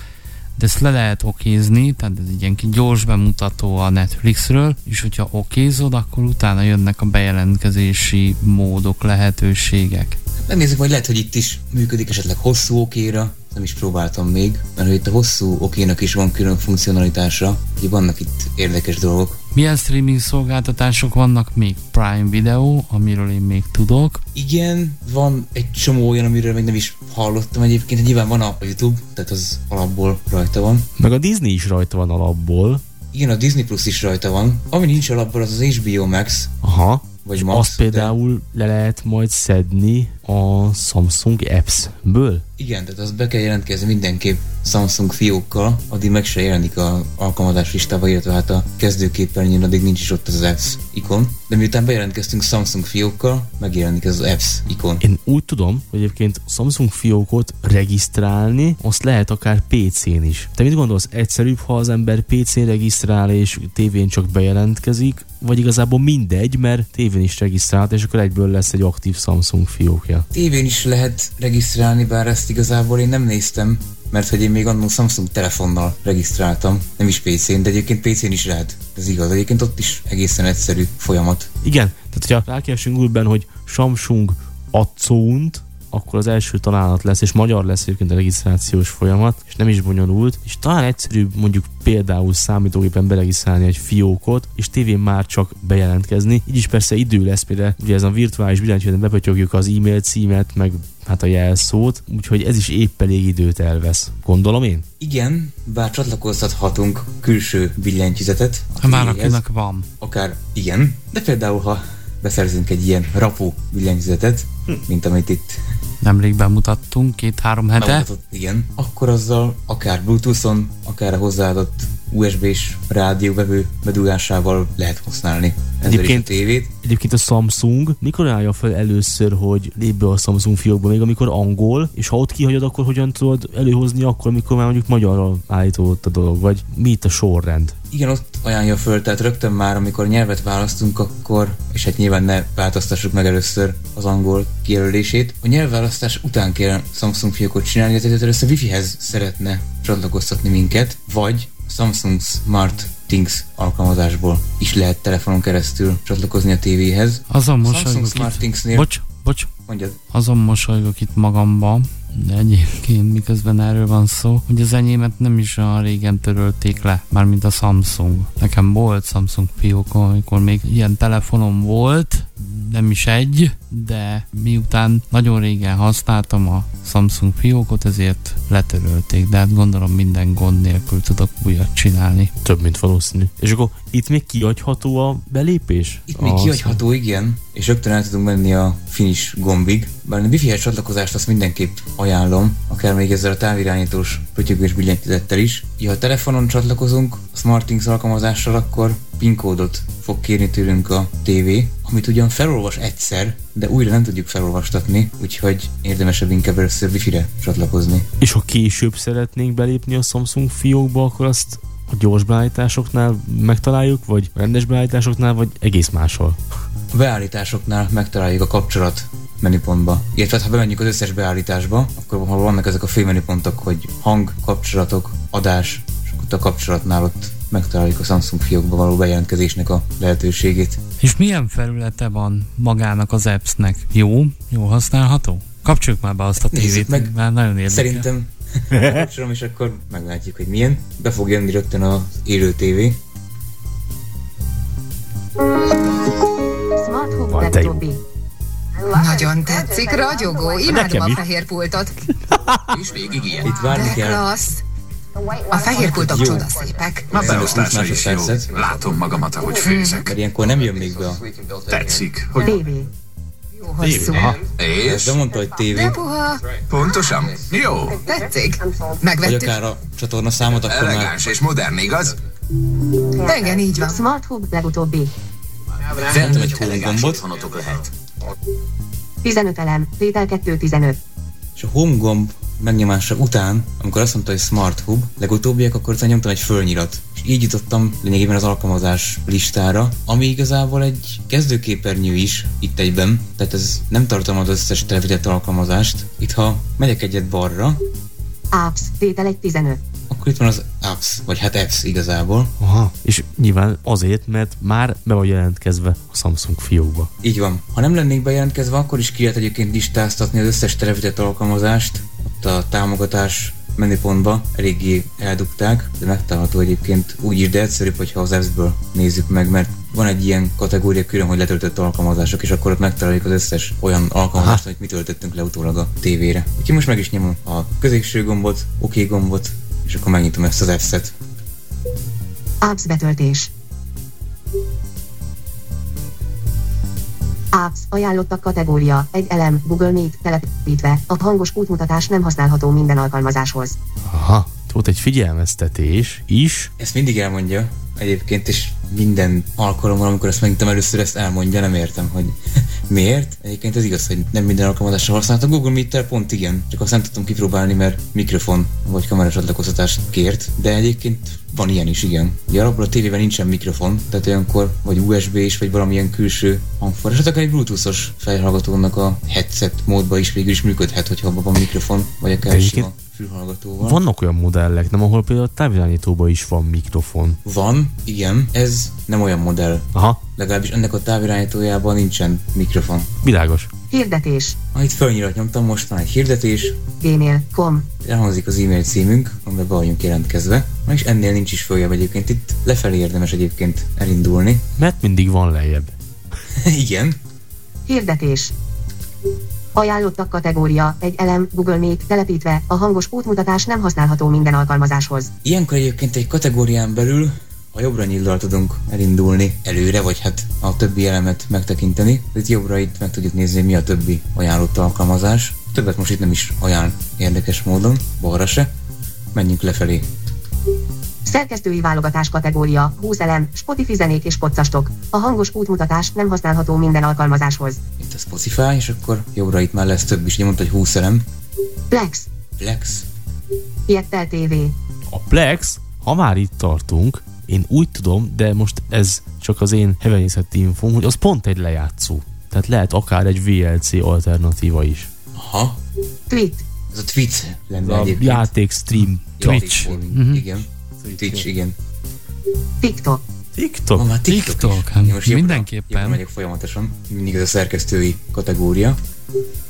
de ezt le lehet okézni, tehát ez egy ilyen gyors bemutató a Netflixről, és hogyha okézod, akkor utána jönnek a bejelentkezési módok, lehetőségek. Megnézzük, majd lehet, hogy itt is működik esetleg hosszú okéra, nem is próbáltam még, mert hogy itt a hosszú okénak is van külön funkcionalitása, hogy vannak itt érdekes dolgok. Milyen streaming szolgáltatások vannak még? Prime Video, amiről én még tudok. Igen, van egy csomó olyan, amiről még nem is hallottam egyébként, nyilván van a YouTube, tehát az alapból rajta van. Meg a Disney is rajta van alapból. Igen, a Disney Plus is rajta van. Ami nincs alapból, az az HBO Max, Aha. Vagy Max. azt például le lehet majd szedni a Samsung Apps-ből? Igen, tehát azt be kell jelentkezni mindenképp Samsung fiókkal, addig meg se jelenik a alkalmazás listába, illetve hát a kezdőképernyőn addig nincs is ott az apps ikon. De miután bejelentkeztünk Samsung fiókkal, megjelenik ez az apps ikon. Én úgy tudom, hogy egyébként Samsung fiókot regisztrálni, azt lehet akár PC-n is. Te mit gondolsz, egyszerűbb, ha az ember PC-n regisztrál és tévén csak bejelentkezik, vagy igazából mindegy, mert tévén is regisztrált, és akkor egyből lesz egy aktív Samsung fiókja. Tévén is lehet regisztrálni, bár ezt igazából én nem néztem, mert hogy én még annól Samsung telefonnal regisztráltam, nem is PC-n, de egyébként PC-n is lehet. Ez igaz, egyébként ott is egészen egyszerű folyamat. Igen, tehát hogyha rákeresünk Google-ben, hogy Samsung Account, akkor az első találat lesz, és magyar lesz egyébként a regisztrációs folyamat, és nem is bonyolult, és talán egyszerűbb mondjuk például számítógépen beregisztrálni egy fiókot, és tévén már csak bejelentkezni. Így is persze idő lesz, mire ugye ez a virtuális billentyűzeten bepötyögjük az e-mail címet, meg hát a jelszót, úgyhogy ez is épp elég időt elvesz. Gondolom én? Igen, bár csatlakoztathatunk külső billentyűzetet. Ha már akinek van. Akár igen, de például ha beszerzünk egy ilyen rapó billentyűzetet, mint amit itt Nemrég bemutattunk, két-három hete. bemutatott, igen, akkor azzal akár Bluetooth-on, akár a hozzáadott USB-s rádióvevő bedugásával lehet használni Egyébként- a tévét. Egyébként a Samsung mikor állja fel először, hogy lép be a Samsung fiókba, még amikor angol, és ha ott kihagyod, akkor hogyan tudod előhozni akkor, amikor már mondjuk magyarra állítódott a dolog, vagy mi itt a sorrend? Igen, ott ajánlja föl, tehát rögtön már, amikor nyelvet választunk, akkor, és hát nyilván ne változtassuk meg először az angol kijelölését. A nyelvválasztás után kell Samsung fiókot csinálni, tehát először Wi-Fi-hez szeretne csatlakoztatni minket, vagy Samsung Smart Things alkalmazásból is lehet telefonon keresztül csatlakozni a tévéhez. Azon mosolygok Smart itt. Bocs, bocs, mondjad, azon mosolygok itt magamba, de egyébként miközben erről van szó, hogy az enyémet nem is olyan régen törölték le, mármint a Samsung. Nekem volt Samsung fiókom, amikor még ilyen telefonom volt, nem is egy, de miután nagyon régen használtam a Samsung fiókot, ezért letörölték, de hát gondolom minden gond nélkül tudok újat csinálni. Több, mint valószínű. És akkor itt még kiadható a belépés? Itt még kihagyható, igen, és rögtön el tudunk menni a finish gombig. Bár a wifi csatlakozást azt mindenképp ajánlom, akár még ezzel a távirányítós pötyögős billentyűzettel is. Ja, ha telefonon csatlakozunk a SmartThings alkalmazással, akkor PIN kódot fog kérni tőlünk a TV, amit ugyan felolvas egyszer, de újra nem tudjuk felolvastatni, úgyhogy érdemesebb inkább először Wi-Fi-re csatlakozni. És ha később szeretnénk belépni a Samsung fiókba, akkor azt a gyors beállításoknál megtaláljuk, vagy rendes beállításoknál, vagy egész máshol. A beállításoknál megtaláljuk a kapcsolat menüpontba. Illetve hát, ha bemegyünk az összes beállításba, akkor ha vannak ezek a főmenüpontok, hogy hang, kapcsolatok, adás, és akkor a kapcsolatnál ott megtaláljuk a Samsung fiókba való bejelentkezésnek a lehetőségét. És milyen felülete van magának az appsnek? Jó? Jó használható? Kapcsoljuk már be azt a tévét, meg. már nagyon érdekel. Szerintem (laughs) kapcsolom, és akkor meglátjuk, hogy milyen. Be fog jönni rögtön az élő tévé. Smart Home. Nagyon tetszik, ragyogó. Imádom Nekem a is. fehér pultot. Itt várni kell klassz. A fehér pultok Jó. csodaszépek. A 20 beosztása is jó. Látom magamat, ahogy főzek. mert ilyenkor nem jön még be a... Tetszik, hogy... TV. Jó hosszú. És? De mondta, hogy tévé, De puha. Pontosan? Jó. Tetszik. vagy Megvettük. akár a csatorna számot, akkor már Elegáns és modern, igaz? Igen, így van. Smart Hub legutóbbi. Szerintem egy lehet. 15 elem. Tétel 215. és a home gomb megnyomása után, amikor azt mondta, hogy Smart Hub, legutóbbiak, akkor utána nyomtam egy fölnyirat. És így jutottam lényegében az alkalmazás listára, ami igazából egy kezdőképernyő is itt egyben, tehát ez nem tartalmaz az összes telefizett alkalmazást. Itt ha megyek egyet balra, Apps. Tétel 115. akkor itt van az apps, vagy hát apps igazából. Aha. És nyilván azért, mert már be van jelentkezve a Samsung fiókba. Így van. Ha nem lennék bejelentkezve, akkor is ki lehet egyébként listáztatni az összes telefizett alkalmazást. Ott a támogatás menüpontba eléggé eldugták, de megtalálható egyébként úgy is, de egyszerűbb, hogyha az apps-ből nézzük meg, mert van egy ilyen kategória külön, hogy letöltött alkalmazások, és akkor ott megtaláljuk az összes olyan alkalmazást, amit mi töltöttünk le utólag a tévére. Úgyhogy most meg is nyomom a középső gombot, OK gombot, és akkor megnyitom ezt az apps-et. Apps betöltés. Apps, ajánlottak kategória, egy elem, Google Meet, telepítve, a hangos útmutatás nem használható minden alkalmazáshoz. Aha, volt egy figyelmeztetés is. Ezt mindig elmondja egyébként, és minden alkalommal, amikor ezt megnyitom először, ezt elmondja, nem értem, hogy (laughs) miért. Egyébként ez igaz, hogy nem minden alkalmazásra használtam. Google Meet-tel pont igen, csak azt nem tudtam kipróbálni, mert mikrofon vagy kamerás csatlakoztatást kért, de egyébként van ilyen is, igen. Ugye alapból a tévében nincsen mikrofon, tehát olyankor vagy USB is, vagy valamilyen külső hangforrás, hát akár egy bluetoothos fejhallgatónak a headset módba is végül is működhet, hogyha abban van mikrofon, vagy akár Egyébként fülhallgatóval. Vannak olyan modellek, nem ahol például a távirányítóban is van mikrofon. Van, igen, ez nem olyan modell. Aha, Legalábbis ennek a távirányítójában nincsen mikrofon. világos. Hirdetés. Ah, itt fölnyirat nyomtam, most van egy hirdetés, Gmail.com. elhangzik az e-mail címünk, amiben be vagyunk jelentkezve, és ennél nincs is följebb egyébként, itt lefelé érdemes egyébként elindulni. Mert mindig van lejjebb. (laughs) igen, Hirdetés. Ajánlottak kategória, egy elem, Google Meet, telepítve, a hangos útmutatás nem használható minden alkalmazáshoz. ilyenkor egyébként egy kategórián belül a jobbra nyíldal tudunk elindulni előre, vagy hát a többi elemet megtekinteni. Itt jobbra itt meg tudjuk nézni, mi a többi ajánlott alkalmazás. Többet most itt nem is ajánl érdekes módon, balra se. Menjünk lefelé. Szerkesztői válogatás kategória, 20 elem, Spotify zenék és poccastok. A hangos útmutatás nem használható minden alkalmazáshoz. Itt a Spotify, és akkor jobbra itt már lesz több is. Mondta, hogy 20 elem. Plex, Flex. Piettel TV, A Plex, ha már itt tartunk, én úgy tudom, de most ez csak az én hevenyészeti infom, hogy az pont egy lejátszó. Tehát lehet akár egy VLC alternatíva is. Aha. Tweet, Ez a Twitch lenne A egyébként. játék stream Twitch. Mhm. Mm-hmm. Igen. Twitch, igen. TikTok, TikTok. Van már TikTok, TikTok, hát most jobbra- mindenképpen. Jobbra megyek folyamatosan. Mindig ez a szerkesztői kategória.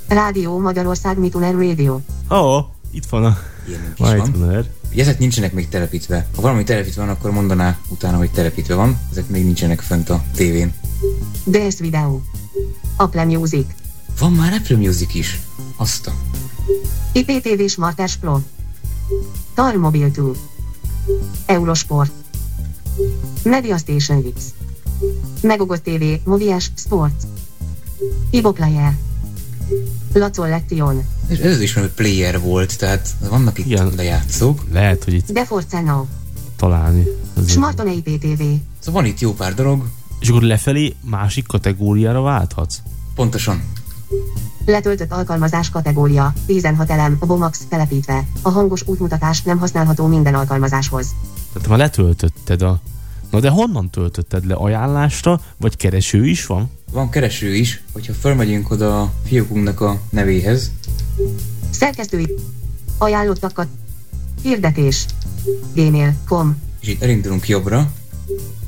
Rádió Magyarország Mituner Radio, Ó, oh, itt van a Ilyenünk is van. Ugye ezek nincsenek még telepítve. Ha valami telepítve van, akkor mondaná utána, hogy telepítve van. Ezek még nincsenek fönt a tévén. DS Video, Apple Music, Van már Apple Music is. Azt a... IPTV Smarters Pro, TAR Mobile 2, Eurosport, Media Station X, Megogott TV, Movies, Sports, Ibo Player, Lacol Lection, És ez is hogy player volt, tehát vannak itt Igen. lejátszók. Lehet, hogy itt Deforce Now, találni. Smarton IPTV, Szóval van itt jó pár dolog. És akkor lefelé másik kategóriára válthatsz? Pontosan. Letöltött alkalmazás kategória, 16 elem, Bomax telepítve, a hangos útmutatás nem használható minden alkalmazáshoz. Tehát már letöltötted a... Na de honnan töltötted le? Ajánlásra? Vagy kereső is van? Van kereső is, hogyha felmegyünk oda a fiókunknak a nevéhez, Szerkesztői. Ajánlottakat, hirdetés, gmail.com, és itt elindulunk jobbra,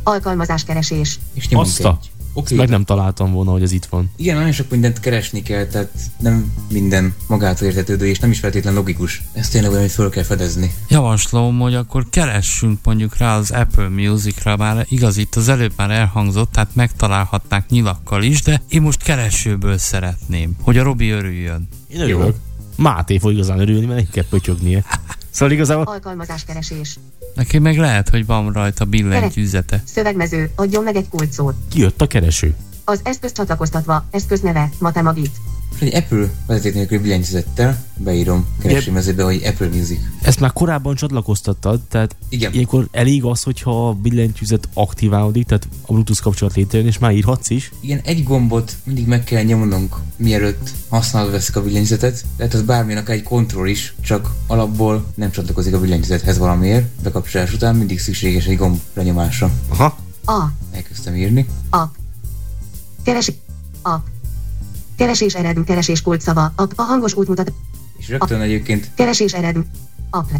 alkalmazáskeresés, és nyomunk Azt a... egy. Oké, Meg nem találtam volna, hogy ez itt van. Igen, nagyon sok mindent keresni kell, tehát nem minden magától értetődő, és nem is feltétlen logikus. Ezt tényleg hogy föl kell fedezni. Javaslom, hogy akkor keressünk mondjuk rá az Apple Music-ra, már igaz, itt az előbb már elhangzott, tehát megtalálhatnák nyilakkal is, de én most keresőből szeretném, hogy a Robi örüljön. Én örülök. Máté fog igazán örülni, mert neki kell pötyögnie. (laughs) Szóval igazából alkalmazáskeresés, Neki meg lehet, hogy van rajta billentyűzete. szövegmező, adjon meg egy kulcsszót, kijött a kereső. az eszköz csatlakoztatva, eszköz neve, Matemagit, És egy Apple vezeték nélküli billentyűzettel beírom keresőmezőbe, hogy Apple Music. Ezt már korábban csatlakoztattad, tehát Igen. ilyenkor elég az, hogyha a billentyűzet aktiválódik, tehát a Bluetooth kapcsolat létrejön, és már írhatsz is. Igen, egy gombot mindig meg kell nyomnunk, mielőtt használva veszik a billentyűzetet. Lehet az bármilyen akár egy kontroll is, csak alapból nem csatlakozik a billentyűzethez valamiért. Bekapcsolás után mindig szükséges egy gomb lenyomása. Aha. a, Elkezdtem írni. app, keres, app, keresés eredmű, keresés kulcsszava, app, a hangos útmutat, És rögtön egyébként keresés eredmű, apple,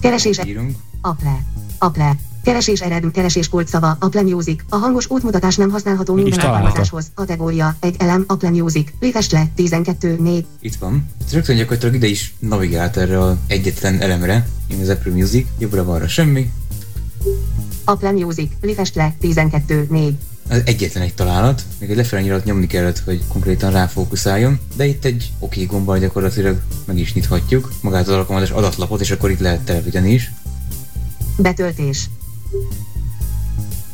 keresés írunk. Apple. Apple. Keresés eredmű, keresés kulcsszava, Apple Music. A hangos útmutatás nem használható minden alkalmazáshoz. Kategória, egy elem, Apple Music. Létest le, 12, 4. Itt van. Ez rögtön gyakorlatilag ide is navigált erre az egyetlen elemre. Én az Apple Music. Jobbra-balra semmi. Apple Music. Létest le, 12, 4. Az egyetlen egy találat, még egy lefelé nyilat nyomni kellett, hogy konkrétan ráfókuszáljon, de itt egy OK gombbal gyakorlatilag meg is nyithatjuk magát az alkalmazás adatlapot, és akkor itt lehet telepíteni is. Betöltés.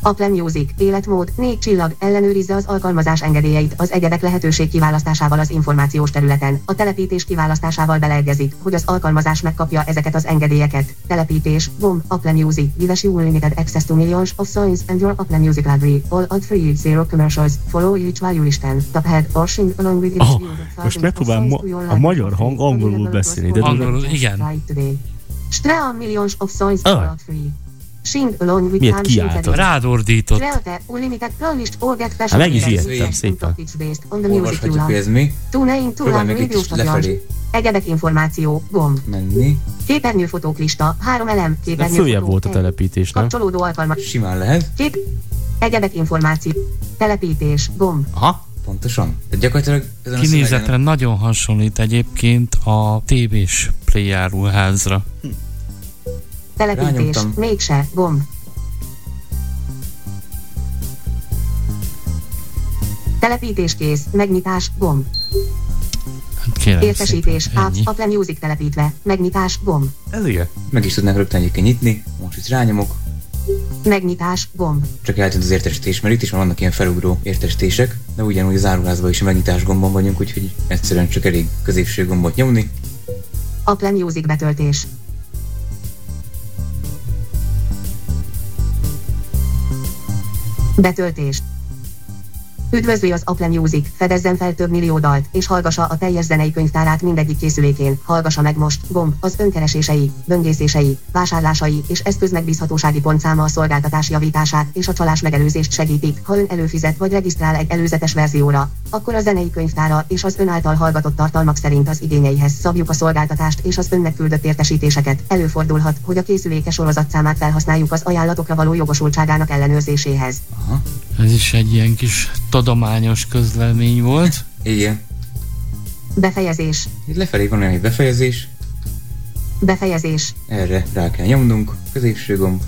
Apple Music, életmód, 4 csillag, ellenőrizze az alkalmazás engedélyeit az egyedek lehetőség kiválasztásával az információs területen. A telepítés kiválasztásával beleegyezik, hogy az alkalmazás megkapja ezeket az engedélyeket. Telepítés, gomb, Apple Music, gives you unlimited access to millions of songs and your Apple Music library, all ad free, zero commercials, follow each you listen, tap head or sing along with it. Aha, most megpróbálom ma- a magyar hang angolul beszélni, de Angolul, igen. Strea millions of songs for all free. Sing along with Miért kiáltod? Rád ordított. Hát meg is írtam szépen. Olvashatjuk, hogy ez mi. Próbálj meg egy kicsit lefelé Egyedek információ, gomb. menni. Képernyőfotók lista, három elem, De képernyőfotók. följebb volt a telepítés, nem? Kapcsolódó alkalmak. Simán lehet. Kép. Egyedek információ. Telepítés, gomb. Aha. Pontosan. Tehát gyakorlatilag ezen a Kinézetre szövegen nagyon hasonlít egyébként a tévés playáruházra. Telepítés, Rányomtam. mégse, gomb. Telepítés kész, megnyitás, gomb. Hát kérem Értesítés, szépen, Apps, ennyi. Apple Music telepítve, megnyitás, gomb. Ez igen. meg is tudnánk rögtön egyébként nyitni. Most itt rányomok. Megnyitás, gomb. Csak eltűnt az értesítés, mert itt is vannak ilyen felugró értesítések, de ugyanúgy az áruházban is a megnyitás gombon vagyunk, úgyhogy egyszerűen csak elég középső gombot nyomni. Apple Music betöltés. Betöltés. Üdvözli az Apple Music, fedezzen fel több millió dalt, és hallgassa a teljes zenei könyvtárát mindegyik készülékén. Hallgassa meg most, gomb, az önkeresései, böngészései, vásárlásai és eszköz megbízhatósági pontszáma a szolgáltatás javítását és a csalás megelőzést segítik. Ha ön előfizet vagy regisztrál egy előzetes verzióra, akkor a zenei könyvtára és az ön által hallgatott tartalmak szerint az igényeihez szabjuk a szolgáltatást és az önnek küldött értesítéseket. Előfordulhat, hogy a készüléke sorozatszámát felhasználjuk az ajánlatokra való jogosultságának ellenőrzéséhez. Aha. Ez is egy ilyen kis tudományos közlemény volt. Igen. Befejezés. Itt lefelé van olyan egy befejezés, Befejezés. erre rá kell nyomnunk, középső gomb,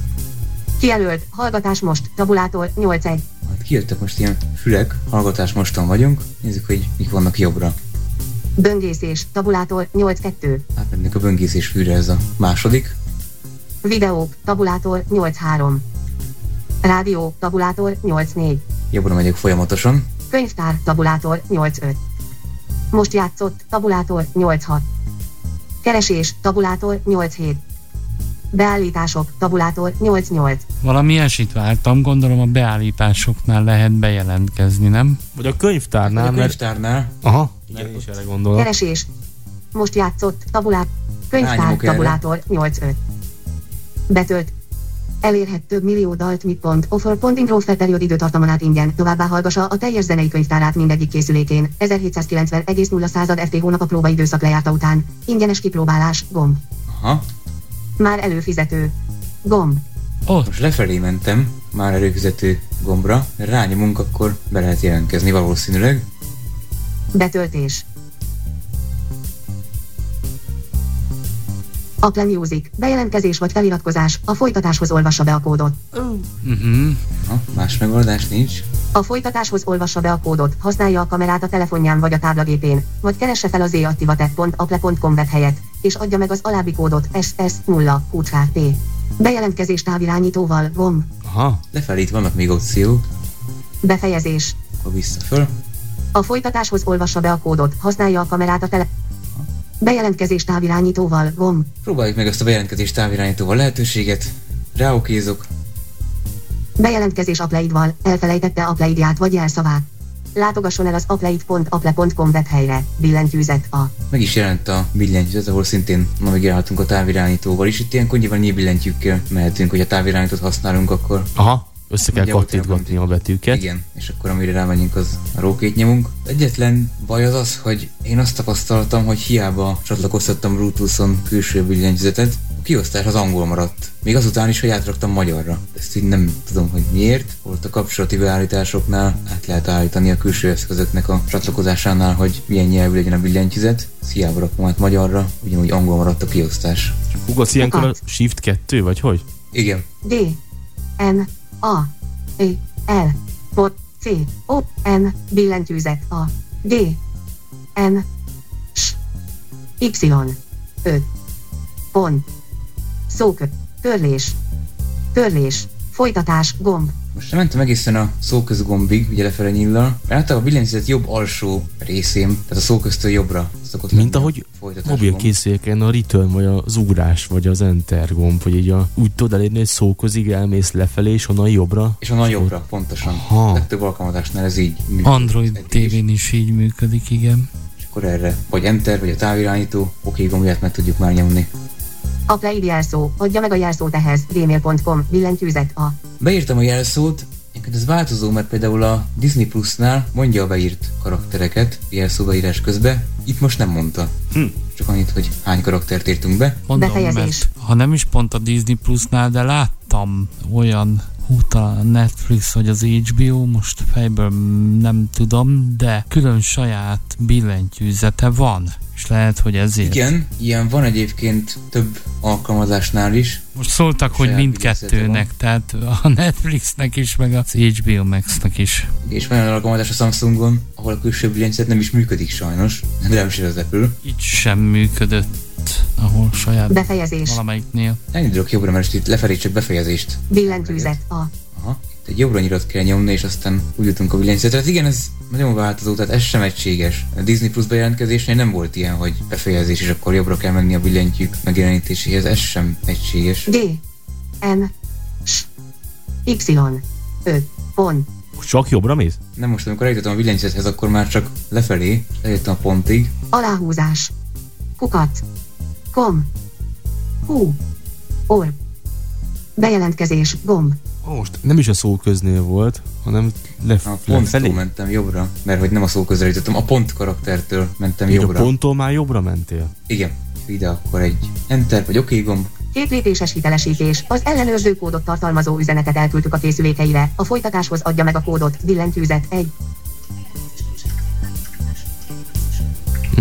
Kijelölt. Hallgatás most. Tabulátor 8.1. hát kijöttek most ilyen fülek, hallgatás mostan vagyunk, nézzük, hogy mik vannak jobbra. Böngészés. Tabulátor 8.2. Átmennek a böngészés fűre ez a második, Videók. Tabulátor 8.3. Rádió. Tabulátor 8.4. jobbra megyek folyamatosan, Könyvtár. Tabulátor 8.5. Most játszott. Tabulátor 8.6. Keresés. Tabulátor 8.7. Beállítások. Tabulátor 8.8. Valami ilyesmit vártam, gondolom a beállításoknál lehet bejelentkezni, nem? Vagy a könyvtárnál, a mert... könyvtárnál, Aha, igen, én is erre gondolok. Keresés. Most játszott. Tabulát. Könyvtár. Rányomok. Tabulátor 8.5. Betölt. Elérhet több millió dalt mit pont, offer pont intro felperiod időtartamon át ingyen, továbbá hallgassa a teljes zenei könyvtárát mindegyik készülékén. 1790,0 század FT hónap a próbaidőszak lejárta után. Ingyenes kipróbálás, gomb. aha, Már előfizető. Gomb. Ott, most lefelé mentem, már előfizető gombra, rányomunk, akkor be lehet jelentkezni valószínűleg. Betöltés. Apple Music. Bejelentkezés vagy feliratkozás. A folytatáshoz olvassa be a kódot. uh-huh. Ha, más megoldás nincs. A folytatáshoz olvassa be a kódot, használja a kamerát a telefonján vagy a táblagépén, vagy keresse fel az eactivatet.apple.com webhelyet, és adja meg az alábbi kódot SS0 QT. Bejelentkezés távirányítóval, gomb, Aha. Lefelé itt vannak még opciók, befejezés. akkor vissza föl. A folytatáshoz olvassa be a kódot, használja a kamerát a tele... Bejelentkezés távirányítóval, gomb, Próbáljuk meg ezt a bejelentkezés távirányítóval lehetőséget. Ráokézok. bejelentkezés apleidval, elfelejtette apleidját vagy jelszavát. Látogasson el az apleid.apple.com webhelyre, billentyűzet a. Meg is jelent a billentyűzet, ahol szintén navigálhatunk a távirányítóval is. Itt ilyenkor nyilván nyílbillentyűkkel mehetünk, hogy a távirányítót használunk, akkor Aha. Össze kell kattintgatni a betűket. Igen, és akkor amire rámegyünk, az a rókét nyomunk. Egyetlen baj az az, hogy én azt tapasztaltam, hogy hiába csatlakoztattam Bluetooth-on külső billentyűzetet, a kiosztás az angol maradt. Még azután is, hogy átraktam magyarra. Ezt így nem tudom, hogy miért. Volt a kapcsolati beállításoknál át lehet állítani a külső eszközöknek a csatlakozásánál, hogy milyen nyelvű legyen a billentyűzet. Ezt hiába rakom át magyarra, ugyanúgy angol maradt a kiosztás. Ugasz ilyenkor a Shift 2, vagy hogy? Igen, D. N. A. E. L. Pot. C. O. N. Billentyűzet a. D. N. S. Y. 5. Pont. Szókö. Törlés. Törlés. Folytatás. Gomb. Most nem mentem egészen a szóközgombig, ugye lefele nyillal, mert általában a billentyűzet jobb alsó részén, tehát a szóköztől jobbra szokott Mint ahogy mobil készüléken a return, vagy az ugrás, vagy az enter gomb, hogy így a, úgy tudod elérni, hogy szóközig elmész lefelé, és onnan jobbra. És onnan jobbra, pontosan. Aha. Legtöbb alkalmazásnál ez így működik. Android tévén is így működik, igen. És akkor erre, vagy enter, vagy a távirányító, oké gombját meg tudjuk már nyomni. A Play jelszó, adja meg a jelszót ehhez, gmail.com, billentyűzet a. Beírtam a jelszót, Egyébként ez változó, mert például a Disney Plus-nál mondja a beírt karaktereket jelszóbeírás közben, itt most nem mondta. Hm. Csak annyit, hogy hány karaktert írtunk be. Mondom, Befejezés. mert ha nem is pont a Disney Plusnál, de láttam olyan hú, talán a Netflix vagy az HBO, most fejből nem tudom, de külön saját billentyűzete van. És lehet, hogy ezért. Igen, ilyen van egyébként több alkalmazásnál is. Most szóltak, hogy mindkettőnek, tehát a Netflixnek is, meg az HBO Max-nak is. És van olyan alkalmazás a Samsungon, ahol a külső billentyűzet nem is működik sajnos, de nem is az Apple. Így sem működött, ahol saját Befejezés. valamelyiknél. Elindulok jobbra, mert itt lefelé csak befejezést. Billentyűzet a. Aha. Itt egy jobbra nyitott kell nyomni, és aztán úgy jutunk a billentyűzetre. Hát igen, ez nagyon változó, tehát ez sem egységes. A Disney Plus bejelentkezésnél nem volt ilyen, hogy befejezés, és akkor jobbra kell menni a billentyűk megjelenítéséhez. Ez sem egységes. G. N. S. Y. Ö. Pont. Csak jobbra mész? Nem most, amikor eljutottam a billentyűzethez, akkor már csak lefelé, eljöttem a pontig. Aláhúzás. Kukat. Kom. Hú. Or. Bejelentkezés. Gomb. Most nem is a szóköznél volt, hanem lef- A ponttól lefelé. mentem jobbra, mert hogy nem a szó közre jutottam, a pont karaktertől mentem Így a jobbra. ponttól már jobbra mentél. Igen. Ide akkor egy enter vagy oké gomb. Két lépéses hitelesítés. Az ellenőrző kódot tartalmazó üzenetet elküldtük a készülékeire. A folytatáshoz adja meg a kódot. Billentyűzet 1.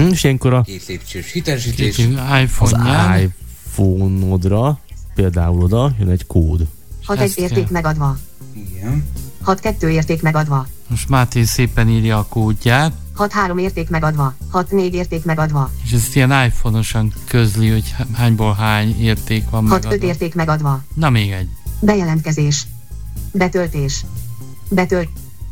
Hm, és ilyenkor a, Két lépcsős hitelesítés. Kicsi az iPhone-ján. iPhone-odra, például oda jön egy kód. 6 Ezt egy érték kell. megadva. Igen. 6 2 érték megadva. Most Máté szépen írja a kódját, 6 3 érték megadva. 6 4 érték megadva. és ezt ilyen iPhone-osan közli, hogy hányból hány érték van 6 5 megadva. érték megadva. Na még egy. Bejelentkezés. Betöltés. Betölt.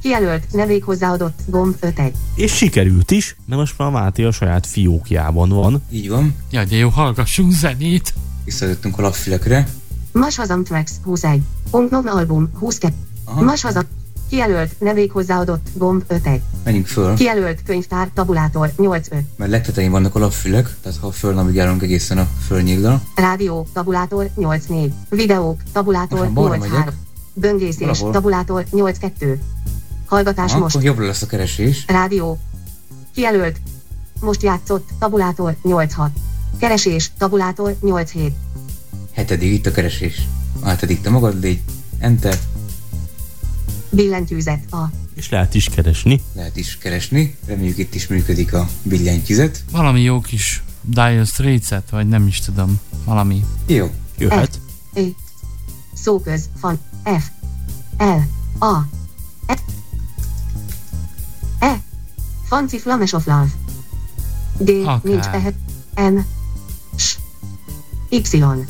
Kijelölt, nem rég hozzáadott, gomb 5 1. És sikerült is, mert most már Máté a saját fiókjában van. Így van. Jaj, de jó, hallgassunk zenét. Visszajöttünk a lapfülekre. Mas hazam tracks 21. Ongnom album 22. Aha. Mas hazam. Kijelölt, nem rég hozzáadott, gomb 5 1. Menjünk föl, Kijelölt, könyvtár, tabulátor 8 5. mert legtetején vannak a lapfülek, tehát ha fölnavigálunk egészen a fölnyillal. Rádió, tabulátor 8 4. Videók, tabulátor balra 8 megyek. 3. Böngészés, Valahol. tabulátor 8 2. Hallgatás Aha, most. akkor jobbra lesz a keresés. Rádió. Kijelölt. Most játszott. Tabulátor 86. Keresés. Tabulátor 87. Hetedik itt a keresés. A hetedik te magad légy. Enter. Billentyűzet. A. És lehet is keresni. Lehet is keresni. Reméljük itt is működik a billentyűzet. Valami jó kis Dire Straits-et, vagy nem is tudom. Valami. Jó. Jöhet. E. Szóköz. Fan. F. L. A. Fancy Flames of Love. D. Akár. Nincs tehet. N. S. Y.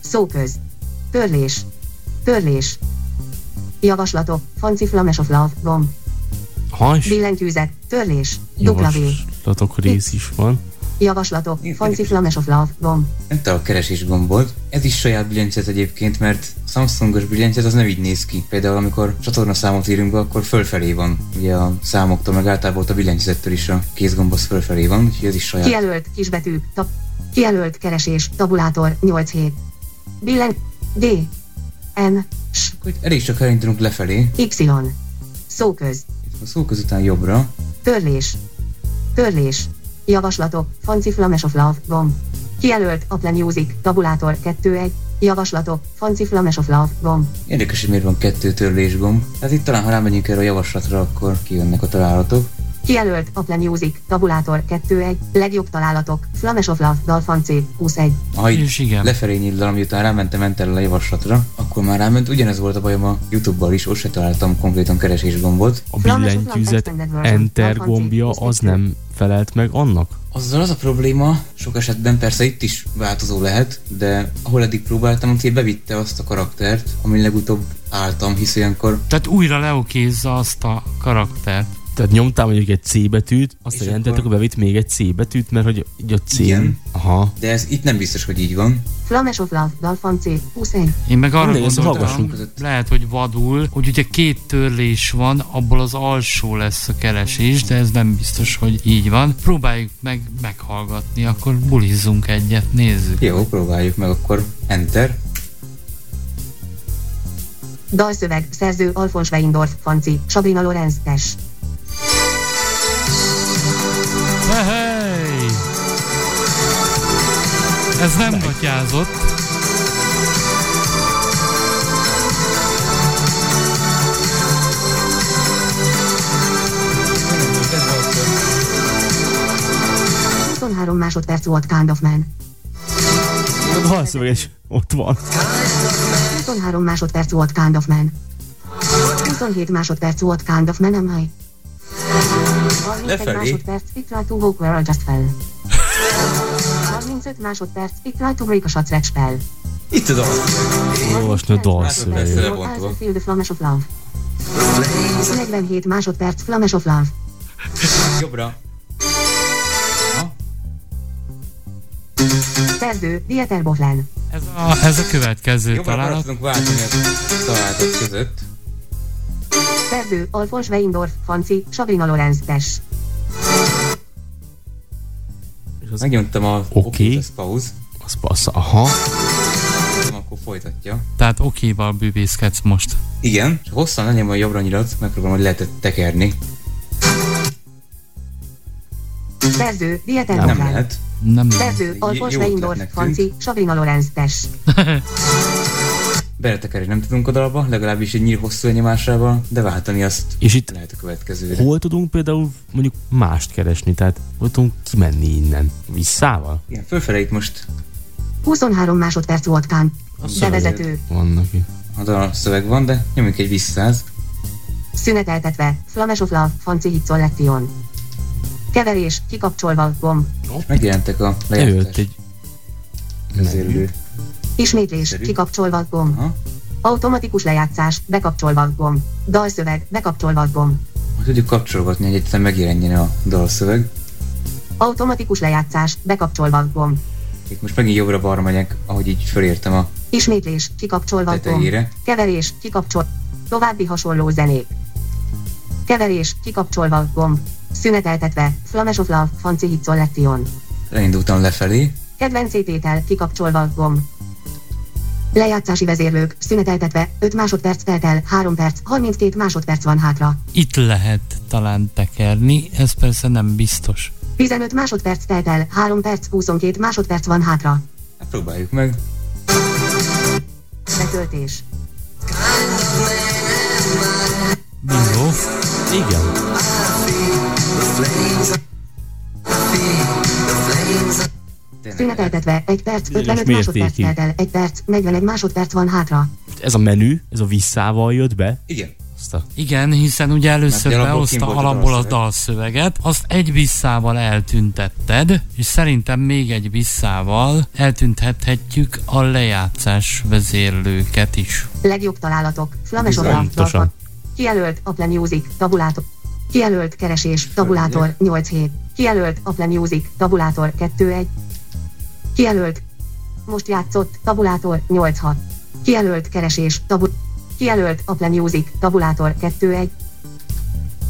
Szóköz. Törlés. Törlés. Javaslatok. Fancy Flames of Love. Gomb. Ha is Billentyűzet. Törlés. V. javaslatok rész is van. Javaslatok. Itt Fancy pedig- Flames of Love. Gomb. Enter a keresés gombot. Ez is saját billentyűzet egyébként, mert a Samsungos billentyűzet az nem így néz ki. Például amikor csatornaszámot írunk be, akkor fölfelé van. Ugye a számoktól, meg általában a billentyűzettől is a kézgomb az fölfelé van, úgyhogy ez is saját. Kijelölt kisbetűk, tab, kijelölt keresés, tabulátor 87. Billen, D, N, S, Akkor elég csak elindulunk lefelé. Y. Szóköz, A szó közután jobbra. törlés, törlés, javaslatok, Fancy Flames of Love, gomb. Kijelölt Apple Music, tabulátor 21. Javaslatok, Fancy Flames of Love, gomb. Érdekes, hogy miért van kettő törlés gomb. Tehát itt talán, ha rámegyünk erre a javaslatra, akkor kijönnek a találatok. Kijelölt Apple Music, tabulátor 21. Legjobb találatok, Flames of Love, Dalfan C, 21. Ha És így igen. lefelé nyíldal, miután rámentem enterrel a javaslatra, akkor már ráment. Ugyanez volt a bajom a Youtube-bal is, ott se találtam konkrétan keresés gombot. A billentyűzet enter gombja az nem felelt meg annak? Azzal az a probléma, sok esetben persze itt is változó lehet, de ahol eddig próbáltam, ott bevitte azt a karaktert, ami legutóbb álltam, hisz olyankor Tehát újra leokézza azt a karaktert. Tehát nyomtál mondjuk egy C betűt, azt És jelentett, akkor- akkor bevitt még egy C betűt, mert hogy így a C. Igen. Aha. De ez itt nem biztos, hogy így van. Flames of Love, Dalfan C, 21. Én meg arra Mindegy, ezt gondoltam, lehet, hogy vadul, hogy ugye két törlés van, abból az alsó lesz a keresés, de ez nem biztos, hogy így van. Próbáljuk meg meghallgatni, akkor bulizzunk egyet, nézzük. Jó, próbáljuk meg akkor. Enter. Dalszöveg, szerző Alfons Weindorf, Fanci, Sabrina Lorenz, Tess. Ez nem gatyázott. Hey. 23 másodperc volt Kind of Man. Is ott van. 23 másodperc volt Kind of Man. 27 másodperc volt Kind of Man, am I? 31 Lefelé. másodperc, it tried to walk where I just fell. 35 másodperc, it tried to break a stretch spell. Itt az az. Olvasni a love. 47 másodperc, flames of love. Jobbra. Szerző, Dieter Bohlen. Ez a, ez a következő Jobbra találat. tudunk váltani a találatok között. Szerző, Alfons Weindorf, Fanci, Sabrina Lorenz, Tess. Az, Megnyomtam a Oké. az pause. az passza. Aha. Akkor folytatja. Tehát okéval bűvészkedsz most. Igen, és hosszan lenyom a jobbra nyilat, megpróbálom, hogy lehetett tekerni. Szerző, Dieter Nem lehet. Nem Szerző, Alfons ötletnek Fanci, Sabrina Lorenz, Tess. (laughs) Beletekerni nem tudunk a dalba, legalábbis egy nyír hosszú elnyomásával, de váltani azt És itt lehet a következőre. hol tudunk például mondjuk mást keresni? Tehát hol tudunk kimenni innen? Visszával? Igen, fölfele itt most 23 másodperc volt Kán. Bevezető. Vannak itt. a dal szöveg van, de nyomjuk egy visszáz. Szüneteltetve. Flames of Love, Fanci Hit Selection. Keverés, kikapcsolva, gomb. És megjelentek a Előtt lejátszás egy vezérlő. Ismétlés, kikapcsolva, gomb. Aha. Automatikus lejátszás, bekapcsolva, gomb. Dalszöveg, bekapcsolva, gomb. Hogy tudjuk kapcsolgatni, hogy egyszer megjelenjen a dalszöveg. Automatikus lejátszás, bekapcsolva, gomb. Itt most megint jobbra-balra megyek, ahogy így fölértem a Ismétlés, kikapcsolva, gomb. Keverés, kikapcsol. További hasonló zenék. Keverés, kikapcsolva, gomb. Szüneteltetve. Flames of Love, Fanci Hit Selection. Elindultam lefelé. Kedvenc tétel, kikapcsolva, gomb. Lejátszási vezérlők, szüneteltetve, 5 másodperc telt el, 3 perc, 32 másodperc van hátra. Itt lehet talán tekerni, ez persze nem biztos. 15 másodperc telt el, 3 perc, 22 másodperc van hátra. Hát próbáljuk meg. Betöltés. Bingo. Igen. Szüneteltetve, 1 perc, Bizonyos 55 másodperc mértékig. telt el, 1 perc, 41 másodperc van hátra. Ez a menü, ez a visszával jött be. Igen. Azt a... Igen, hiszen ugye először behozta alapból a dalszöveg. dalszöveget, azt egy visszával eltüntetted, és szerintem még egy visszával eltüntethetjük a lejátszás vezérlőket is. Legjobb találatok, Flames of Love, Pontosan. Dalfa. Kijelölt, Apple Music, tabulátor. Kijelölt, keresés, tabulátor, 8 hét. Kijelölt, Apple Music, tabulátor, 2 1. Kijelölt, most játszott, tabulátor, 8 6. Kijelölt, keresés, tabu... Kijelölt, Apple Music, tabulátor, 2 1.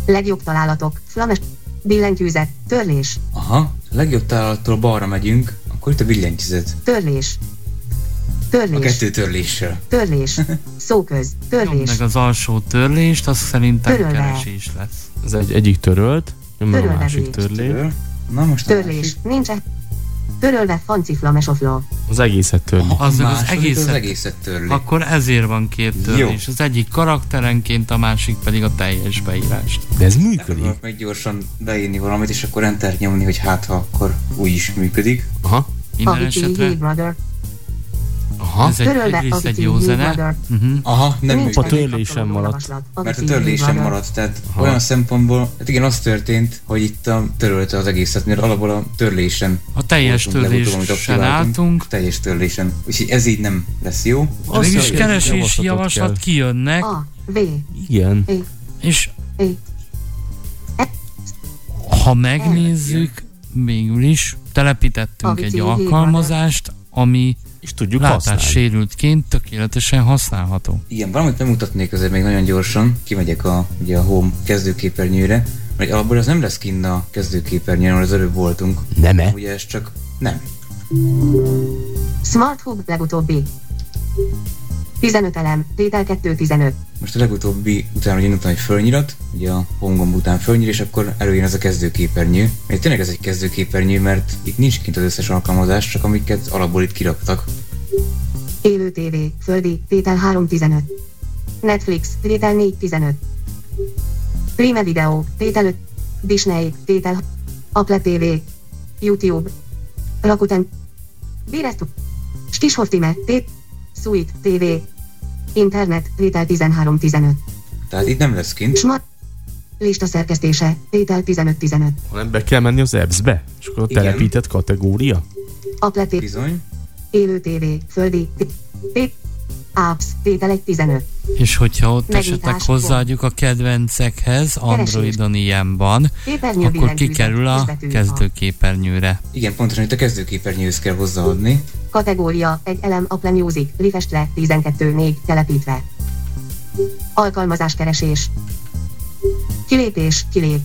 Legjobb találatok, Flames, billentyűzet, törlés, Aha. A legjobb találattól balra megyünk, akkor itt a billentyűzet. törlés. A Törlés, kettő törléssel. törlés, (laughs) szóköz, Nyomd törlés, meg az alsó törlést, az szerintem Törölve. keresés lesz. Ez egy, egyik törölt, nem a másik törlés. Tör. Na most a törlés, másik. nincs Törölve, fanci Flames of Love. Az egészet törli. A Az, az egészet, az egészet törli. Akkor ezért van két Jó. törlés. Az egyik karakterenként, a másik pedig a teljes beírást. De ez működik. Megpróbálok meg gyorsan beírni valamit, és akkor enter nyomni, hogy hát ha akkor úgy is működik. Aha. Minden esetre. Aha. Ez egy, egyrészt a egy jó zene. Uh-huh. Aha, nem Nincs működik. A egy törlés sem kapcsolódó maradt. Mert a Vici Big törlés sem Brother. maradt, tehát Aha. olyan szempontból, hát igen, az történt, hogy itt a törölte az egészet, mert alapból a törlésen A teljes törlésen álltunk. Teljes törlésen. Úgyhogy ez így nem lesz jó. Hiszem, keresési javaslatot javaslat kell. kijönnek, A, V, Igen. és E, ha megnézzük, végül is telepítettünk A egy alkalmazást, ami És tudjuk látássérültként tökéletesen használható. Igen, valamit bemutatnék azért még nagyon gyorsan. Kimegyek a, ugye a Home kezdőképernyőre, mert alapból ez nem lesz kinn a kezdőképernyőn, ahol az előbb voltunk. Nem-e? Ugye ez csak nem. Smart Hub legutóbbi. 15 elem, tétel 215. Most a legutóbbi után, hogy indultam egy fölnyirat, ugye a home gomb után fölnyír, és akkor előjön ez a kezdőképernyő. Mert tényleg ez egy kezdőképernyő, mert itt nincs kint az összes alkalmazás, csak amiket alapból itt kiraktak. Élő TV, földi, tétel 315. Netflix, tétel 415. Prime Video, tétel 5. Disney, tétel Apple TV. YouTube. Rakuten. Bérestu. Skishortime, tét. Suite, TV. Internet, tétel 1315. Tehát itt nem lesz kint. Smart. Lista szerkesztése, tétel 1515. Hanem be kell menni az apps-be, és akkor a telepített kategória. Apple TV, Bizony. élő TV, földi, Apps, tétel 115. És hogyha ott Megnyitás, esetleg hozzáadjuk a kedvencekhez, Androidon ilyen van, akkor kikerül a kezdőképernyőre. Igen, pontosan itt a kezdőképernyőhöz kell hozzáadni. Kategória, egy elem Apple Music, refresh le, 12.4, telepítve. Alkalmazáskeresés. Kilépés, kilép.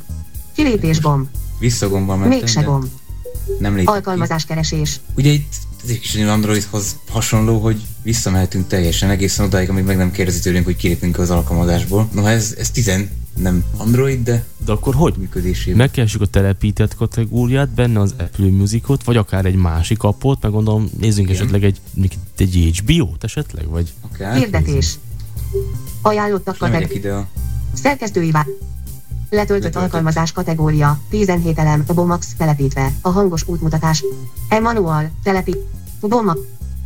Kilépés gomb. Visszagomban mentem, Mégse gomb. nem lépett. Alkalmazáskeresés. Ugye itt ez egy kicsit Androidhoz hasonló, hogy visszamehetünk teljesen egészen odáig, amíg meg nem kérdezi tőlünk, hogy kilépünk az alkalmazásból. Noha ez, ez 10 nem Android, de De akkor hogy? működésében. Megkeressük a telepített kategóriát, benne az Apple Musicot, vagy akár egy másik appot, meg gondolom, nézzünk Igen. esetleg egy, egy HBO-t esetleg, vagy Akár. Hirdetés. Ajánlottak kategória. ide a... Szerkesztői vá... Letöltött alkalmazás kategória, 17 elem, Bomax telepítve, a hangos útmutatás. E-manual, telepít, Bomax,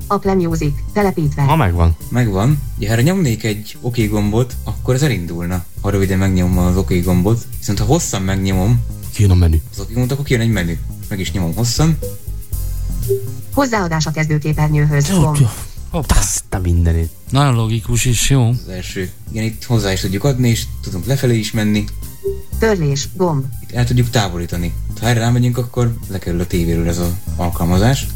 Apple Music, telepítve. ha megvan. Megvan. Ugye, ha nyomnék egy OK gombot, akkor ez elindulna. Ha röviden megnyomom az OK gombot. Viszont ha hosszan megnyomom Kijön a menü. az OK gombot, akkor kijön egy menü. Meg is nyomom hosszan. Hozzáadás a kezdőképernyőhöz. Azt a mindenét. Nagyon logikus is, jó? Az első. Igen, itt hozzá is tudjuk adni, és tudunk lefelé is menni. Törlés, gomb. Itt el tudjuk távolítani. Ha erre rámegyünk, akkor lekerül a tévéről ez az alkalmazás.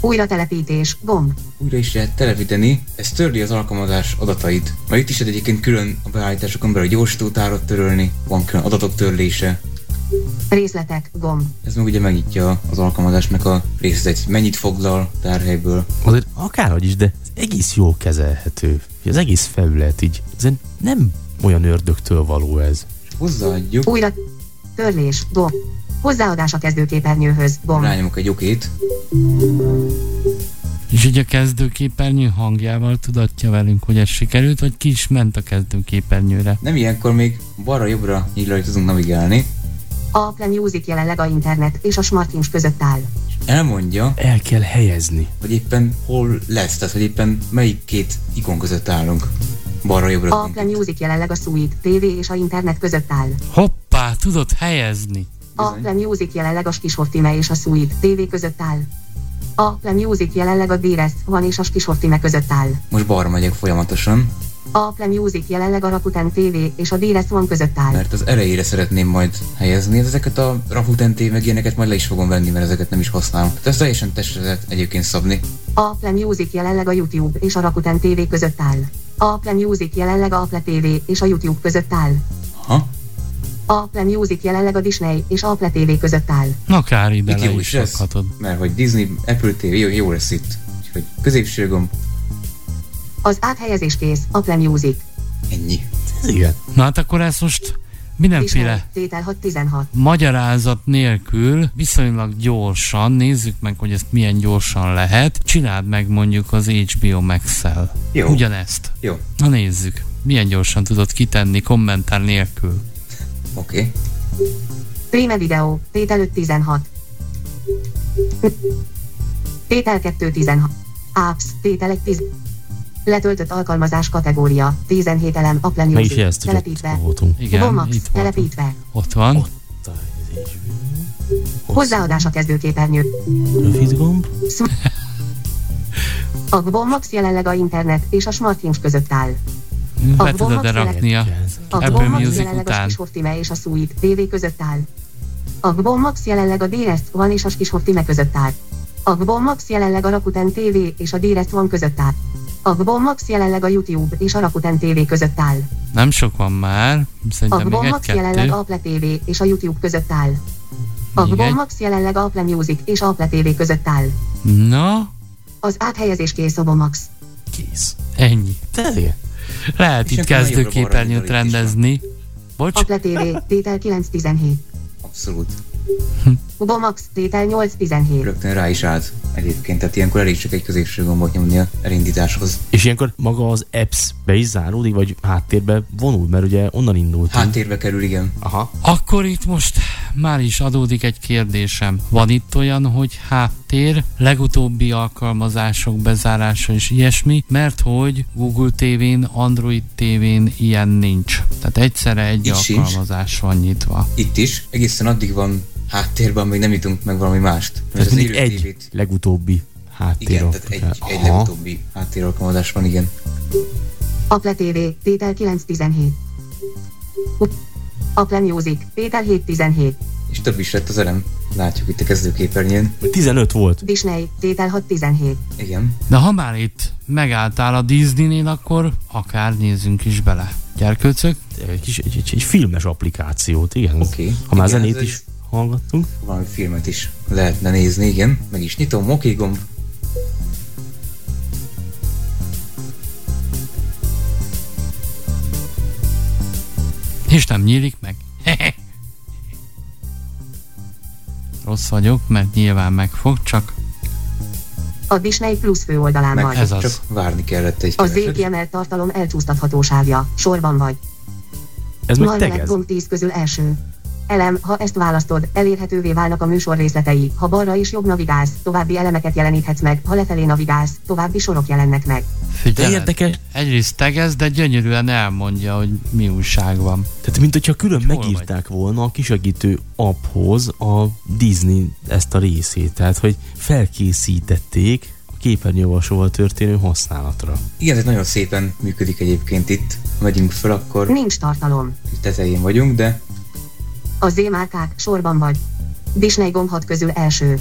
Újra telepítés, gomb. újra is lehet telepíteni, ez törli az alkalmazás adatait. Mert itt is lehet egyébként külön a beállításokon belül gyorsítótárat törölni, van külön adatok törlése. Részletek, gomb. Ez meg ugye megnyitja az alkalmazásnak a részleteit, mennyit foglal tárhelyből. Azért akárhogy is, de ez egész jól kezelhető. Az egész felület így, ez nem olyan ördögtől való ez. Hozzáadjuk, Újra törlés, gomb. Hozzáadás a kezdőképernyőhöz, gomb. rányomok egy okét, És így a kezdőképernyő hangjával tudatja velünk, hogy ez sikerült, vagy ki is ment a kezdőképernyőre. nem ilyenkor még balra-jobbra nyílra tudunk navigálni, A Apple Music jelenleg a internet és a smartphones között áll. elmondja, El kell helyezni. hogy éppen hol lesz, tehát hogy éppen melyik két ikon között állunk. Balra-jobbra A tudunk. Apple Music jelenleg a Suite, TV és a internet között áll. Hoppá, tudod helyezni. A Apple Music jelenleg a Skishortime és a Suite, TV között áll. A Apple Music jelenleg a DRS van és a Skishortime között áll. Most balra megyek folyamatosan, A Apple Music jelenleg a Rakuten TV és a DRS van között áll. mert az elejére szeretném majd helyezni. Ezeket a Rakuten TV meg ilyeneket majd le is fogom venni, mert ezeket nem is használom. Tehát ezt teljesen testre egyébként szabni. A Apple Music jelenleg a YouTube és a Rakuten TV között áll. A Apple Music jelenleg a Apple TV és a YouTube között áll. Ha? A Apple Music jelenleg a Disney és a Apple TV között áll. Akár ide Itt le jó is rakhatod. mert hogy Disney, Apple TV, jó, jó lesz itt. Úgyhogy középső gomb, Az áthelyezés kész, Apple Music. ennyi. Ez igen. Na hát akkor ezt most mindenféle tétel 616. magyarázat nélkül viszonylag gyorsan, nézzük meg, hogy ezt milyen gyorsan lehet, csináld meg mondjuk az HBO Max-el. Jó. Ugyanezt. Jó, Na nézzük, milyen gyorsan tudod kitenni kommentár nélkül. oké. Okay. Prime Video, tétel 516. Tétel 216. Apps, tétel egy 10. Letöltött alkalmazás kategória, 17 elem, Apple Meg is Music, jeleztük, hogy ott telepítve. voltunk. Igen, Gomax, itt voltunk. telepítve. Ott van. Hozzáadás a kezdőképernyő. Rövid gomb. A Gomax jelenleg a internet és a SmartThings között áll. Be A tudod-e Gomax rakni a A Music jelenleg a után? Skishofftime és a Suite TV között áll. A Gomax jelenleg a DRS One és a Skishofftime között áll. A Gomax jelenleg a Rakuten TV és a DRS One között áll. A Gomax jelenleg a YouTube és a Rakuten TV között áll. Nem sok van már. A Szerintem még Gomax jelenleg a Apple TV és a YouTube között áll. A. Gomax jelenleg a Apple Music és a Apple TV között áll. Na, Az áthelyezés kész a Gomax. Kész. ennyi. Tényleg? Lehet És itt kezdőképernyőt rendezni. Bocs, Apple TV, tétel 917. Abszolút. Gomax, tétel 817. Rögtön rá is állt egyébként, tehát ilyenkor elég csak egy középső gombot nyomni a elindításhoz. És ilyenkor maga az apps be is záródik, vagy háttérbe vonul, mert ugye onnan indultunk. Háttérbe kerül, igen. Aha. akkor itt most már is adódik egy kérdésem. Van itt olyan, hogy háttér, legutóbbi alkalmazások bezárása és ilyesmi, mert hogy Google TV-n, Android TV-n ilyen nincs. Tehát egyszerre egy Itt sincs. alkalmazás van nyitva. Itt is. Egészen addig van háttérben, amíg nem jutunk meg valami mást. Tehát az mindig egy TV-t legutóbbi háttér. Igen, tehát egy, egy legutóbbi háttéralkalmazás van, igen. Apple TV, tétel 917. Apple Music, tétel 717. És több is lett az elem. Látjuk itt a kezdőképernyőn. 15 volt. Disney, tétel 617. Igen. De ha már itt megálltál a Disney-nél, akkor akár nézzünk is bele. Gyerkőcök, Egy, kis, egy, egy, egy filmes applikációt, igen. Oké. Ha már Igen, zenét is hallgattunk. Valami filmet is lehetne nézni, igen. Meg is nyitom, oké gomb. és nem nyílik meg. Rossz vagyok, mert nyilván megfog, csak A Disney Plus főoldalán Meg vagy. ez az. csak várni kellett egy A Z keveset. kiemelt tartalom elcsúsztathatóságja. Sorban vagy. Ez meg Marmenet tegez. gomb 10 közül első. Elem, ha ezt választod, elérhetővé válnak a műsor részletei. Ha balra és jobb navigálsz, további elemeket jeleníthetsz meg, ha lefelé navigálsz, további sorok jelennek meg. figyelj. De érdekes. Egyrészt tegez, de gyönyörűen elmondja, hogy mi újság van. Tehát, mint hogyha külön Hol megírták volna a kisegítő apphoz a Disney ezt a részét. Tehát, hogy felkészítették a képernyőolvasóval történő használatra. Igen, ez nagyon szépen működik egyébként itt. Ha megyünk föl, akkor Nincs tartalom. itt tetején vagyunk, de A Z sorban vagy. Disney gomb 6 közül első.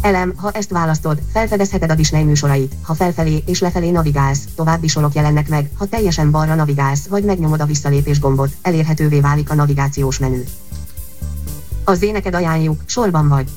Elem, ha ezt választod, felfedezheted a Disney műsorait. Ha felfelé és lefelé navigálsz, további sorok jelennek meg. Ha teljesen balra navigálsz, vagy megnyomod a visszalépés gombot, elérhetővé válik a navigációs menü. A Z neked ajánljuk, sorban vagy.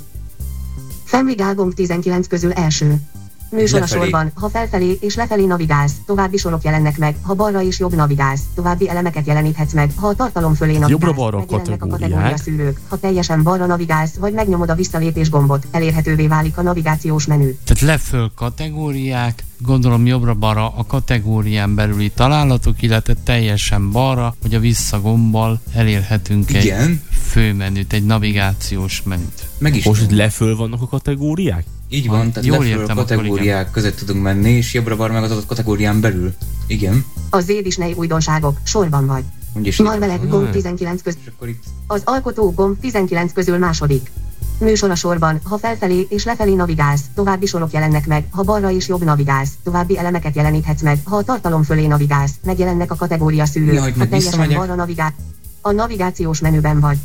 Guy gomb 19 közül első. Műsor a sorban, ha felfelé és lefelé navigálsz, további sorok jelennek meg, ha balra és jobb navigálsz, további elemeket jeleníthetsz meg, ha a tartalom fölé navigálsz, Jobbra-balra megjelennek a kategóriák. kategória szűrők, ha teljesen balra navigálsz, vagy megnyomod a visszalépés gombot, elérhetővé válik a navigációs menü. Tehát leföl kategóriák, gondolom jobbra-balra a kategórián belüli találatok, illetve teljesen balra, hogy a visszagombbal elérhetünk Igen. egy főmenüt, egy navigációs menüt. meg is Most tudom. leföl vannak a kategóriák? Így van, tehát Jól értem, akkor kategóriák között tudunk menni, és jobbra van meg az adott kategórián belül. Igen. A Z Disney újdonságok, sorban vagy. Mondj is Marvelek gomb 19 közül, akkor az alkotó gomb 19 közül második. Műsor a sorban, ha felfelé és lefelé navigálsz, további sorok jelennek meg, ha balra és jobb navigálsz, további elemeket jeleníthetsz meg, ha a tartalom fölé navigálsz, megjelennek a kategória szűrők, Jaj, ha teljesen balra navigálsz. A navigációs menüben vagy.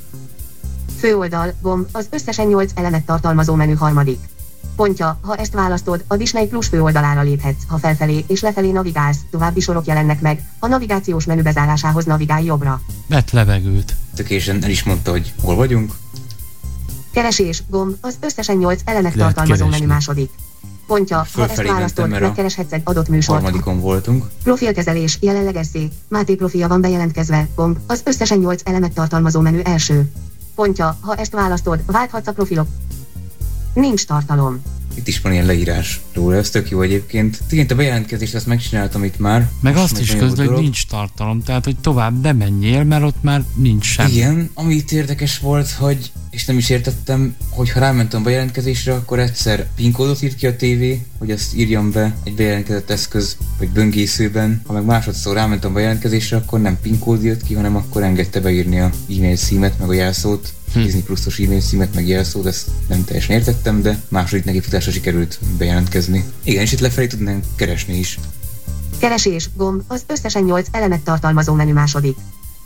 Főoldal, gomb, az összesen 8 elemet tartalmazó menü harmadik. Pontja, ha ezt választod, a Disney Plus főoldalára léphetsz, ha felfelé és lefelé navigálsz, további sorok jelennek meg, a navigációs menü bezárásához navigálj jobbra. Vett levegőt. tökésen el is mondta, hogy hol vagyunk. Keresés, gomb, az összesen 8 elemet Lehet tartalmazó menü második. Pontja, ha ezt választod, megkereshetsz egy adott műsort. Harmadikon voltunk. Profilkezelés, jelenleg eszé, Máté profilja van bejelentkezve, gomb, az összesen 8 elemet tartalmazó menü első. Pontja, ha ezt választod, válthatsz a profilok. Nincs tartalom. Itt is van ilyen leírás róla, ez tök jó egyébként. Igen, a bejelentkezést azt megcsináltam itt már. Meg azt is közben, hogy nincs tartalom, tehát hogy tovább ne menjél, mert ott már nincs semmi. Igen, ami itt érdekes volt, hogy, és nem is értettem, hogy ha rámentem a bejelentkezésre, akkor egyszer PIN kódot írt ki a tévé, hogy azt írjam be egy bejelentkezett eszköz, vagy böngészőben. Ha meg másodszor rámentem a bejelentkezésre, akkor nem PIN kód jött ki, hanem akkor engedte beírni a e-mail címet, meg a jelszót. Hm. Disney Plus-os e-mail címet, meg jelszót, ezt nem teljesen értettem, de második nekifutásra sikerült bejelentkezni. Igen, és itt lefelé tudnánk keresni is. Keresés, gomb, az összesen 8 elemet tartalmazó menü második.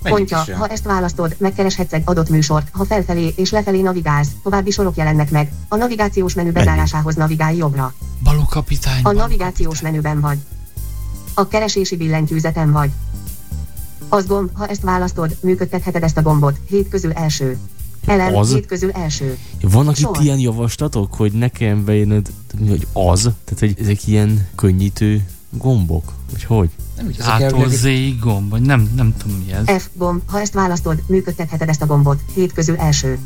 Pontja, ha ezt választod, megkereshetsz egy adott műsort, ha felfelé és lefelé navigálsz, további sorok jelennek meg. A navigációs menü bezárásához navigálj jobbra. Balú kapitány. A navigációs menüben vagy. A keresési billentyűzeten vagy. Az gomb, ha ezt választod, működtetheted ezt a gombot. Hét közül első. Elem, Az? hét közül első. Vannak Sor. itt ilyen javaslatok, hogy nekem bejönöd, hogy az, tehát hogy ezek ilyen könnyítő gombok, vagy hogy? Nem úgy Ától Z gomb, vagy nem, nem tudom mi ez. F gomb, ha ezt választod, működtetheted ezt a gombot. Hét közül első.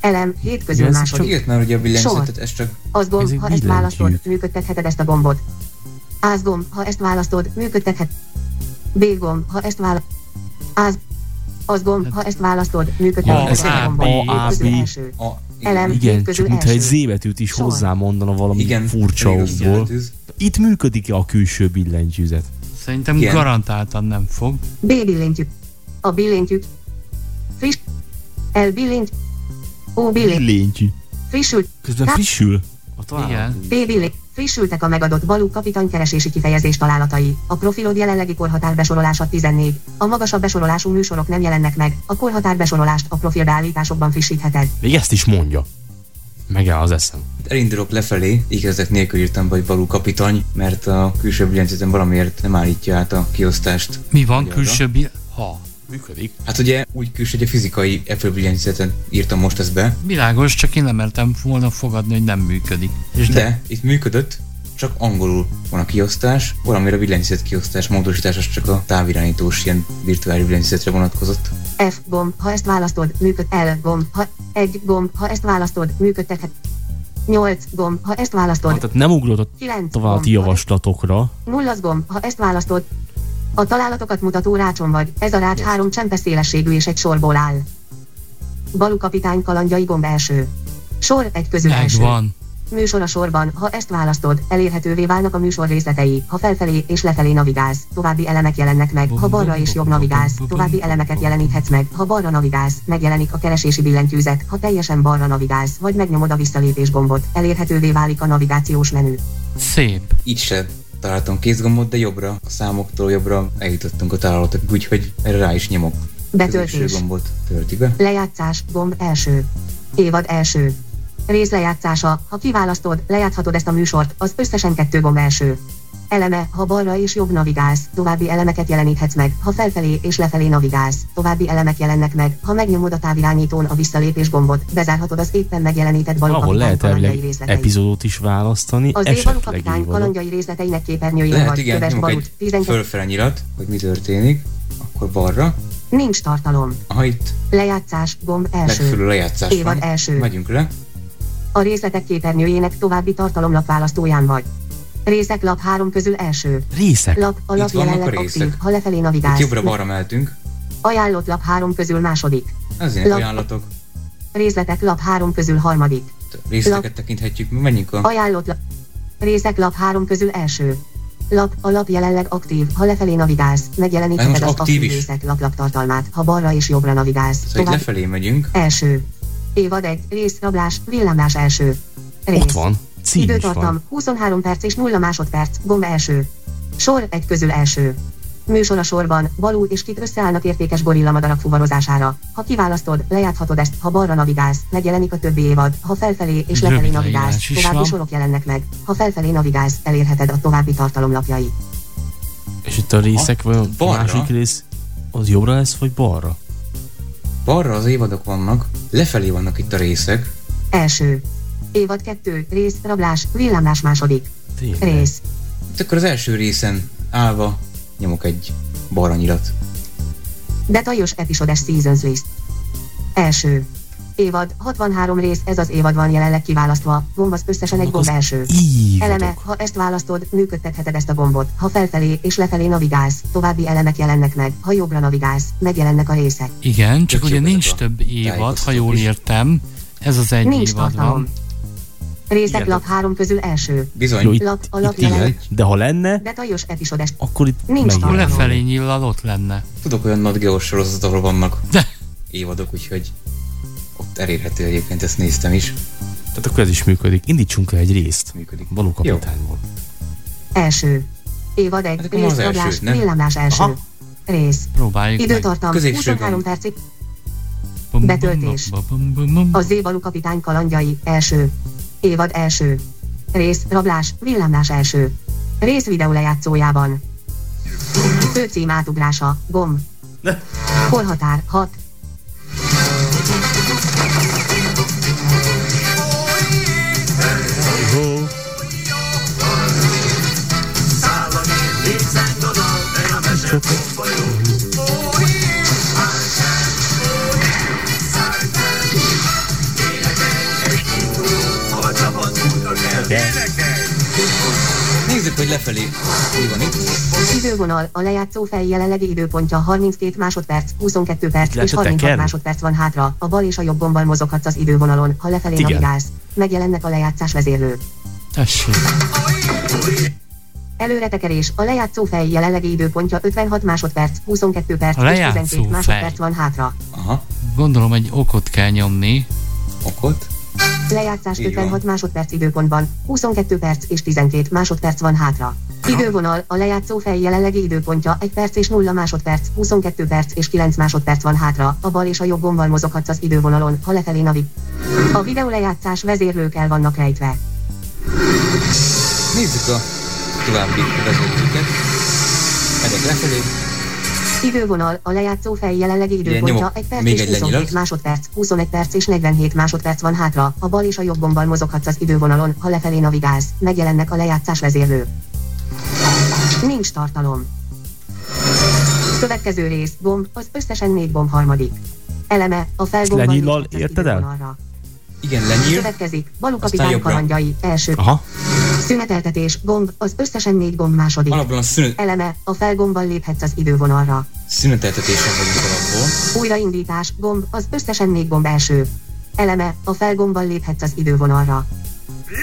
Elem, hét közül Ja, ez második. csak- Írt már ugye a billentyűzetet, Sor. ez csak- Az gomb, ha ezt választod, működtetheted ezt a gombot. Áz gomb, ha ezt választod, működtethet. B gomb, ha ezt választod. Áz. Az gomb, ha ezt választod, működtetheted ezt a gombot. A, A, B. első. Elem, Igen, csak mintha egy első. Z betűt is Sor. hozzá mondana valami Igen, furcsa okból. Itt működik-e a külső billentyűzet? Szerintem Igen. garantáltan nem fog. B billentyű. A billentyűk. Friss. L billentyű. O billentyű. Billentyű. Frissült. Közben frissül. A találat. B billentyű. Frissültek a megadott balú kapitány keresési kifejezés találatai. A profilod jelenlegi korhatár besorolása 14. A magasabb besorolású műsorok nem jelennek meg. A korhatár besorolást a profil beállításokban frissítheted. Még ezt is mondja. Megáll az eszem. Elindulok lefelé, igazak nélkül írtam hogy való kapitany, mert a külső billentyűzetem valamiért nem állítja át a kiosztást. Mi van külső bil... Ha. Működik. Hát ugye úgy külső, hogy a fizikai Apple billentyűzeten írtam most ezt be, Világos, csak én nem mertem volna fogadni, hogy nem működik. És de itt működött, csak angolul van a kiosztás, valamire a billentyűzet kiosztás módosítás az csak a távirányítós ilyen virtuális billentyűzetre vonatkozott. F gomb, ha ezt választod, működ. L gomb, ha egy gomb, ha ezt választod, működtethet. 8 gomb, ha ezt választod. Tehát nem ugrott tovább javaslatokra. Nullasz gomb, ha ezt választod. A találatokat mutató rácson vagy. Ez a rács három csempes szélességű és egy sorból áll. Balu kapitány kalandjai gomb első. Sor egy közül első. Megvan. Műsor a sorban, ha ezt választod, elérhetővé válnak a műsor részletei, ha felfelé és lefelé navigálsz, további elemek jelennek meg, ha balra és jobb navigálsz, további elemeket jeleníthetsz meg, ha balra navigálsz, megjelenik a keresési billentyűzet, ha teljesen balra navigálsz, vagy megnyomod a visszalépés gombot, elérhetővé válik a navigációs menü. Szép. Így se találtam kézgombot, de jobbra, a számoktól jobbra eljutottunk a találatok, úgyhogy erre rá is nyomok. Betöltés. Gombot tölti be. Lejátszás, gomb első. Évad első. Rész lejátszása, ha kiválasztod, lejáthatod ezt a műsort, az összesen kettő gomb első. Eleme, ha balra és jobb navigálsz, további elemeket jeleníthetsz meg, ha felfelé és lefelé navigálsz, további elemek jelennek meg, ha megnyomod a távirányítón a visszalépés gombot, bezárhatod az éppen megjelenített Ahol balukapitány lehet kalandjai epizódot is választani, Az év esetleg balukapitány évadot. kalandjai részleteinek képernyőjén Lehet vagy, igen, köves balut, egy 12. fölfele nyilat, hogy mi történik, akkor balra. Nincs tartalom. Aha, itt Lejátszás, gomb első. legfölül lejátszás Évad van. első. Megyünk le. A részletek képernyőjének további tartalomlap választóján vagy. Részek lap három közül első. Részek? Lap, a lap a jelenleg részek. aktív, ha lefelé Itt navigálsz. jobbra-balra mehetünk. Ajánlott lap három közül második. Ezért Lap- ajánlatok. Részletek lap három közül harmadik. Részleteket tekinthetjük, mi menjünk a... Ajánlott lap. Részek lap három közül első. Lap, a lap jelenleg aktív, ha lefelé navigálsz, megjelenítheted az aktív is. részek laplap tartalmát, ha balra és jobbra navigálsz. Szóval itt lefelé megyünk. Első. Évad egy, rész, rablás, villámlás első. Rész. Ott van. Cím Időtartam, van. 23 perc és 0 másodperc, gomb első. Sor egy közül első. Műsor a sorban, balú és kit összeállnak értékes gorillamadarak fuvarozására. Ha kiválasztod, lejáthatod ezt, ha balra navigálsz, megjelenik a többi évad, ha felfelé és lefelé Rövid navigálsz, további van. sorok jelennek meg. Ha felfelé navigálsz, elérheted a további tartalomlapjai. És itt a részek, vagy a balra. másik rész, az jobbra lesz, vagy balra? Balra az évadok vannak, lefelé vannak itt a részek. Első. Évad 2, rész, rablás, villámlás második. Tényleg. Rész. Itt akkor az első részen állva nyomok egy balra nyilat. Detaljos episodes seasons list. Első. Évad, 63 rész, ez az évad van jelenleg kiválasztva. Gomb az összesen egy gomb első. Eleme, ha ezt választod, működtetheted ezt a gombot. Ha felfelé és lefelé navigálsz, további elemek jelennek meg. Ha jobbra navigálsz, megjelennek a részek. Igen, csak Tök ugye nincs több évad, ha jól értem. Ez az egy Nincs évad tartalom. van. Részek lap három közül első. Bizony. Jó, itt, Lap, a lap itt igen, jelen. de ha lenne, De tajos epizódes. akkor itt Nincs. Akkor lefelé nyillal ott lenne. Tudok olyan Nat Geo sorozat, ahol vannak De évadok, úgyhogy ott elérhető egyébként, ezt néztem is. Tehát akkor ez is működik. Indítsunk el egy részt. Működik. Való kapitányból. Első. Évad egy. Hát akkor ma Rész az első, rablás. nem? Villámlás első. Aha. Rész. próbáljuk. Időtartam. Középső 23 gomb. percig. Betöltés. bum, bum, bum, bum. A Zébalú kapitány kalandjai. Első. Évad első. Rész. Rablás. Villámlás első. Rész videó lejátszójában. Főcím átugrása. Gomb. Korhatár. 6. Nézzük, hogy lefelé mi van itt. Idővonal, a lejátszó fej jelenlegi időpontja 32 másodperc, 22 perc Lehet és a 36 teker? másodperc van hátra. A bal és a jobb gombbal mozoghatsz az idővonalon, ha lefelé Igen. navigálsz. Megjelennek a lejátszás vezérlő. Tessék. Előretekerés, a lejátszó fej jelenlegi időpontja 56 másodperc, 22 perc A és lejátszó 12 fej. másodperc van hátra. Aha, Gondolom egy okot kell nyomni. okot. Lejátszás Így 56 van. másodperc időpontban, 22 perc és 12 másodperc van hátra. Idővonal, a lejátszó fej jelenlegi időpontja 1 perc és 0 másodperc, 22 perc és 9 másodperc van hátra. A bal és a jobb gombbal mozoghatsz az idővonalon, ha lefelé navig. A videó lejátszás vezérlők el vannak rejtve. Nézzük a további vezetőket. Megyek lefelé. Idővonal, a lejátszó fej jelenlegi Igen, időpontja nyomok. 1 perc Még és egy 27 lenyilat. másodperc, 21 perc és 47 másodperc van hátra. A bal és a jobb gombbal mozoghatsz az idővonalon, ha lefelé navigálsz. Megjelennek a lejátszás vezérlő. Nincs tartalom. Következő rész, gomb, az összesen négy gomb harmadik. Eleme, a felgombbal lenyillal érted el? Igen, lenyíl. Következik, jobbra. kalandjai, első. Aha. Szüneteltetés, gomb, az összesen négy gomb második. Alapban a szünet, Eleme, a felgombbal léphetsz az idővonalra. szüneteltetésen vagyunk alapból. Újraindítás, gomb, az összesen négy gomb első. Eleme, a felgombbal léphetsz az idővonalra.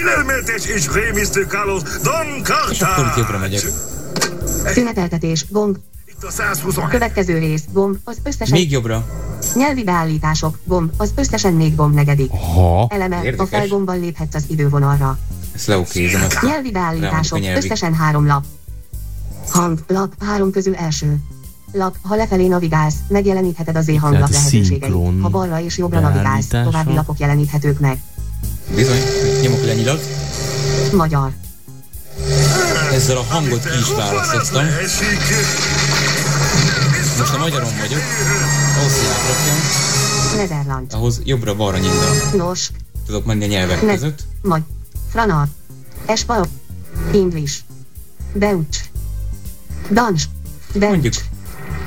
Élelmetes és rémisztő Carlos Don És akkor itt jobbra megyek. Szüneteltetés, gomb, Itt a 127. következő rész, gomb, az összesen Még jobbra. nyelvi beállítások, gomb, az összesen négy gomb negyedik. Aha. Eleme, a Érdekes. felgombbal léphetsz az idővonalra. Ezt leokézem. Ezt Nyelvi beállítások, nyelvi. összesen három lap. Hang, lap, három közül első. Lap, ha lefelé navigálsz, megjelenítheted az e-hanglap lehetőségeit. Ha balra és jobbra navigálsz, további lapok jeleníthetők meg. Bizony, nyomok lenyilat. Magyar. Ezzel a hangot ki is választottam. Most a magyaron vagyok. Ahhoz, hogy átrakjam, Nederland. ahhoz jobbra-balra nyilván. Nos, Tudok menni a nyelvek ne, között. magy, franat, espa, english, deutsch, dans, Mondjuk, deutsch.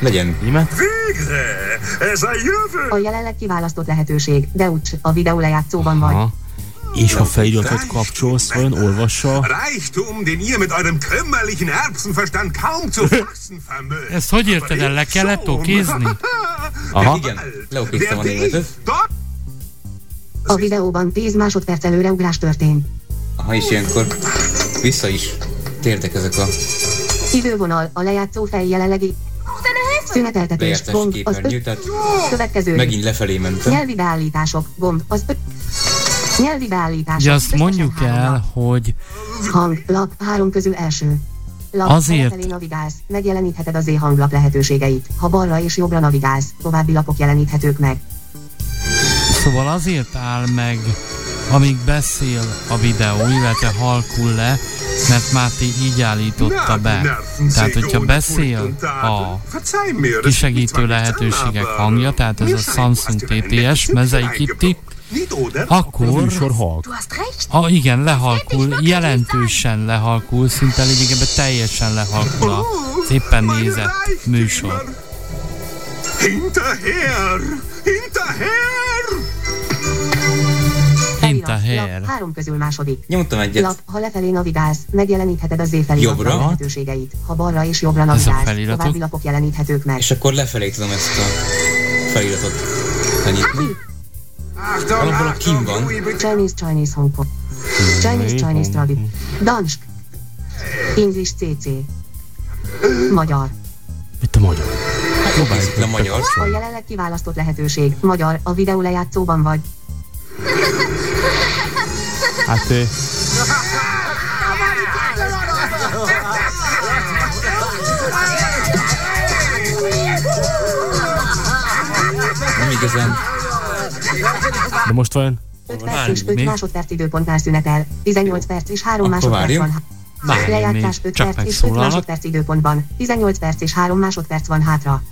legyen. Német? Végre! Ez a jövő! A jelenleg kiválasztott lehetőség, deutsch, a videó lejátszóban vagy. Aha. És ha feliratot kapcsolsz, vajon olvassa? Reichtum, den ihr mit eurem kümmerlichen Erbsenverstand kaum zu (laughs) fassen vermögt. Ezt hogy érted el? Le kellett okézni? (laughs) Aha. Igen, leokéztem a németet. A videóban 10 másodperc előreugrás történt. Aha, és ilyenkor vissza is tértek ezek a Idővonal, a lejátszó fej jelenlegi szüneteltetés, gomb, az öt, tehát következő megint lefelé mentem. nyelvi beállítások, gomb, az öt, nyelvi beállítások. Ugye azt mondjuk el, hogy Hang, lap, három közül első. Lap, Azért. ha navigálsz, megjelenítheted az e-hanglap lehetőségeit. Ha balra és jobbra navigálsz, további lapok jeleníthetők meg. Szóval azért áll meg, amíg beszél a videó, illetve halkul le, mert Máté így állította be. Tehát, hogyha beszél a kisegítő lehetőségek hangja, tehát ez a Samsung TTS, Mezei Kitty, akkor Műsor halk. a, igen, lehalkul, jelentősen lehalkul, szinte lényegében teljesen lehalkul az éppen nézett műsor. Hinterher! Hinterher! Hair. Lap, három közül második. Nyomtam egyet. Lap, ha lefelé navigálsz, megjelenítheted a Z Jobbra? lehetőségeit. Ha balra és jobbra a navigálsz, további lapok jeleníthetők meg. És akkor lefelé tudom ezt a feliratot lenyitni. Valahol a kim van. Chinese, Chinese, Hong Kong. Chinese, Chinese, Travi. Dansk. English, CC. Magyar. Mit a magyar? Próbáljuk le magyar. A jelenleg kiválasztott lehetőség. Magyar. A videó lejátszóban vagy. Hát ö, Nem igazán. de most vajon 5 perc és 5 másodperc időpontnál szünetel. 18 perc és 3 Akkor másodperc várjunk. van. Várjunk Lejátszás még, 5 csak perc és 5 megszólalnak. másodperc időpontban. 18 perc és 3 másodperc van hátra.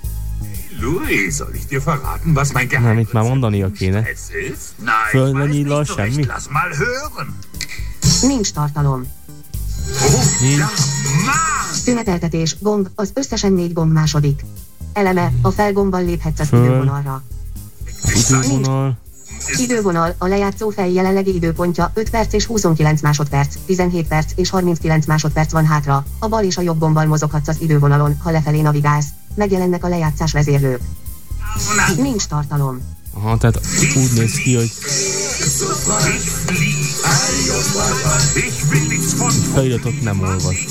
Louis, soll ich dir verraten, was mein Geheimnis nem, itt már mondania kéne. ist? Nein, Föl ne weiß nyílva nicht so recht. semmi. Lass mal hören. Nincs tartalom. Szüneteltetés, gomb, az összesen négy gomb második. Eleme, a felgombbal léphetsz az Föl. idővonalra. idővonal, Idővonal, a lejátszó fej jelenlegi időpontja 5 perc és 29 másodperc, 17 perc és 39 másodperc van hátra. A bal és a jobb gombbal mozoghatsz az idővonalon, ha lefelé navigálsz. Megjelennek a lejátszás vezérlők. Nincs tartalom. aha, tehát úgy néz ki, hogy feliratot nem olvas.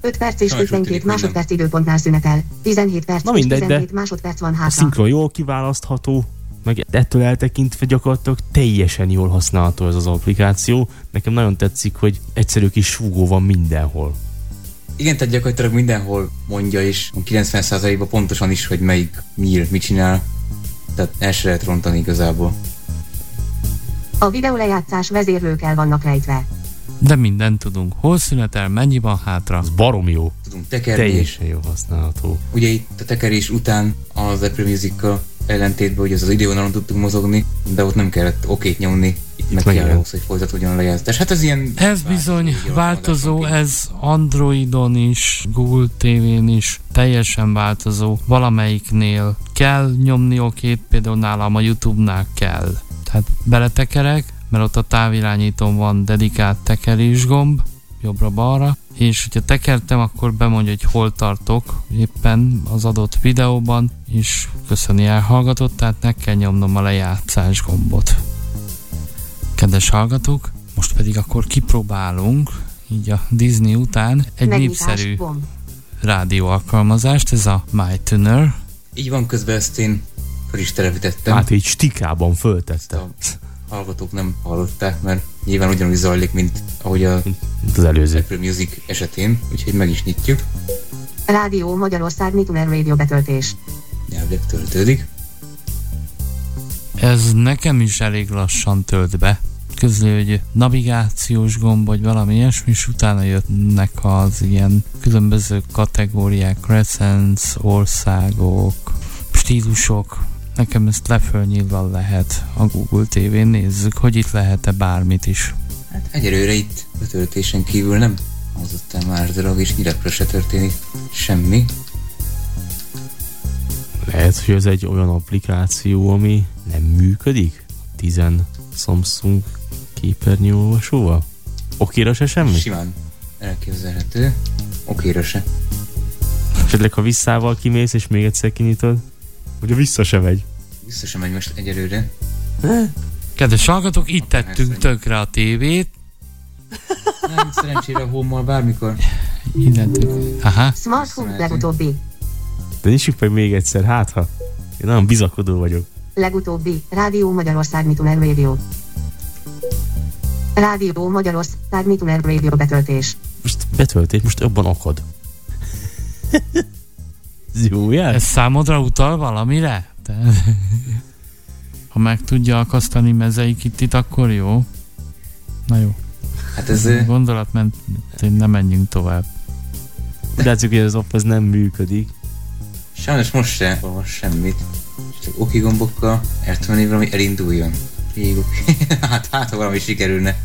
5 perc és Sajnos úgy 52 tűnik, hogy másodperc időpontnál szünetel. 17 perc Na és mindegy, de 17 másodperc van A hátra. szinkron jól kiválasztható, meg ettől eltekintve gyakorlatilag teljesen jól használható ez az applikáció. Nekem nagyon tetszik, hogy egyszerű kis súgó van mindenhol. Igen, tehát gyakorlatilag mindenhol mondja is, 90%-ban pontosan is, hogy melyik nyíl mit csinál. Tehát el se lehet rontani igazából. A videó lejátszás vezérlőkkel vannak rejtve. De mindent tudunk. Hol szünetel, mennyi van hátra? Ez barom jó. Tudunk tekerni. Teljesen jó használható. Ugye itt a tekerés után az Apple music ellentétben, hogy az az idővonalon tudtunk mozogni, de ott nem kellett okét nyomni. Itt meg kell ahhoz, hogy folytatódjon a lejátszás. Hát ez ilyen... Ez bizony változó, ez Androidon is, Google TV-n is teljesen változó. Valamelyiknél kell nyomni okét, például nálam a YouTube-nál kell. Tehát beletekerek, mert ott a távirányítón van dedikált tekerés gomb, jobbra-balra, és hogyha tekertem, akkor bemondja, hogy hol tartok éppen az adott videóban, és köszöni elhallgatott, tehát meg kell nyomnom a lejátszás gombot. Kedves hallgatók, most pedig akkor kipróbálunk, így a Disney után, egy Megnyitás, népszerű gomb. rádió alkalmazást, ez a MyTuner. Így van, közben ezt én fel is telepítettem. Hát így stikában föltette. A hallgatók nem hallották, mert nyilván ugyanúgy zajlik, mint ahogy a, az előző Apple Music esetén, úgyhogy meg is nyitjuk. Rádió Magyarország Mituner Radio betöltés. Nyelvleg töltődik. Ez nekem is elég lassan tölt be. Közli, hogy navigációs gomb, vagy valami ilyesmi, és utána jöttnek az ilyen különböző kategóriák, recens, országok, stílusok. Nekem ezt lefölnyilva lehet a Google TV-n. Nézzük, hogy itt lehet-e bármit is. Hát egyelőre itt betöltésen kívül nem hangzott el más dolog, és nyilatkozat se történik semmi. Lehet, hogy ez egy olyan applikáció, ami nem működik? 10 Samsung képernyőolvasóval? Okéra se semmi? Simán elképzelhető. Okéra se. Esetleg, ha visszával kimész, és még egyszer kinyitod? Ugye vissza se megy? Vissza sem megy most egyelőre. Kedves hallgatók, itt tettünk tökre a tévét. Nem, szerencsére a home bármikor. Innentől. Aha. Smart Home legutóbbi. De nyissuk meg még egyszer, hát ha. Én nagyon bizakodó vagyok. Legutóbbi. Rádió Magyarország Mituner Radio. Rádió Magyarország Mituner Radio betöltés. Most betöltés, most abban akad. (laughs) Ez jó jel? Ez számodra utal valamire? Te... Ha meg tudja akasztani mezeikittit, akkor jó. Na jó. Hát ez... Gondolatment, nem menjünk tovább. De látszik, hogy az app ez nem működik. Sajnos most se olvas semmit. Csak oki gombokkal eltölni valami elinduljon. Oké. (laughs) hát, hát, ha valami sikerülne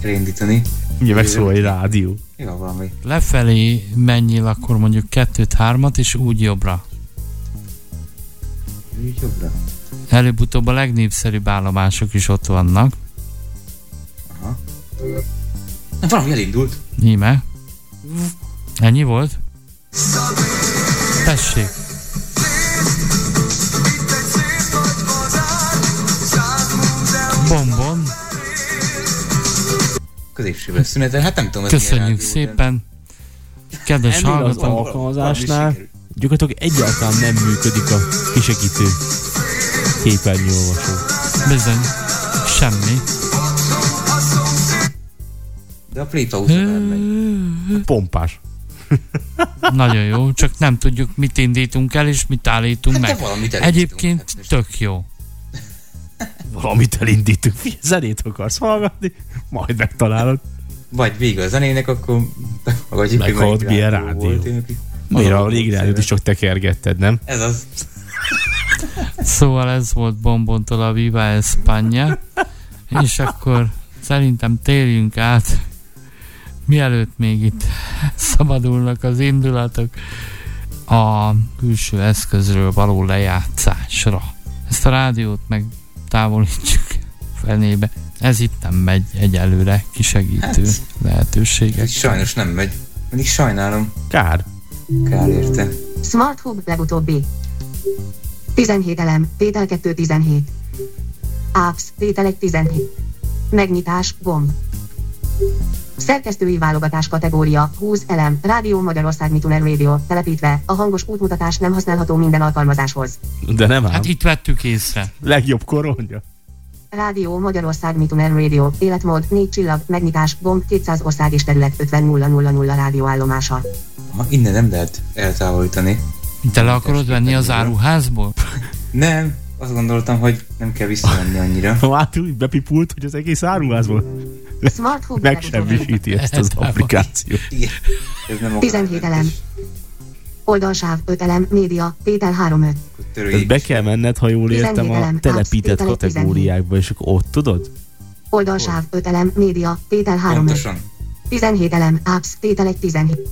elindítani. Ugye megszól egy rádió. Jó, valami. Lefelé menjél akkor mondjuk kettőt, hármat, és úgy jobbra. Úgy jobbra. Előbb-utóbb a legnépszerűbb állomások is ott vannak. Na, valami elindult. Íme. Ennyi volt? Tessék. Középsőben szünetel. Hát nem tudom, ez Köszönjük rádió, szépen. Kedves Ennél az hallgatók. alkalmazásnál gyakorlatilag egyáltalán nem működik a kisegítő képernyőolvasó. Bizony. Semmi. De a play pauza nem megy. Pompás. (laughs) Nagyon jó, csak nem tudjuk, mit indítunk el, és mit állítunk Hát meg. Egyébként hát tök jó. Valamit elindítunk. Zenét akarsz hallgatni? Majd megtalálod. Vagy vége a zenének, akkor hogy Meghallod, melyik milyen rádió volt. Én Miért a régi rádiót is csak tekergetted, nem? Ez az. Szóval ez volt Bombontól a Viva España, és akkor szerintem térjünk át, mielőtt még itt szabadulnak az indulatok, a külső eszközről való lejátszásra. Ezt a rádiót meg távolítsuk fenébe. Ez itt nem megy egyelőre kisegítő Hát, lehetőségek. Ez sajnos nem megy. Mindig sajnálom. Kár. Kár érte. Smart Hub legutóbbi. 17 elem, tétel 2 17. Apps, tétel 1 17. Megnyitás, gomb. Szerkesztői válogatás kategória, 20 elem, Rádió Magyarország Mituner Radio, telepítve, a hangos útmutatás nem használható minden alkalmazáshoz. De nem ám. Hát itt vettük észre. Legjobb koronja. Rádió Magyarország Mituner Radio, életmód, 4 csillag, megnyitás, gomb, 200 ország és terület 50000 rádióállomása. Ha, innen nem lehet eltávolítani. Te le akarod venni az áruházból? Nem, azt gondoltam, hogy nem kell visszamenni annyira. (laughs) Már úgy bepipult, hogy az egész áruházból Smart Hub megsemmisíti ezt az applikációt. Igen. Ez nem 17 elem. Oldalsáv 5 elem, média, tétel 3 5. Tehát be kell menned, ha jól értem, 17 a telepített apps, kategóriákba, és akkor ott tudod? Oldalsáv 5 elem, média, tétel 3 5. Pontosan. 17 elem, apps, tétel 1 17.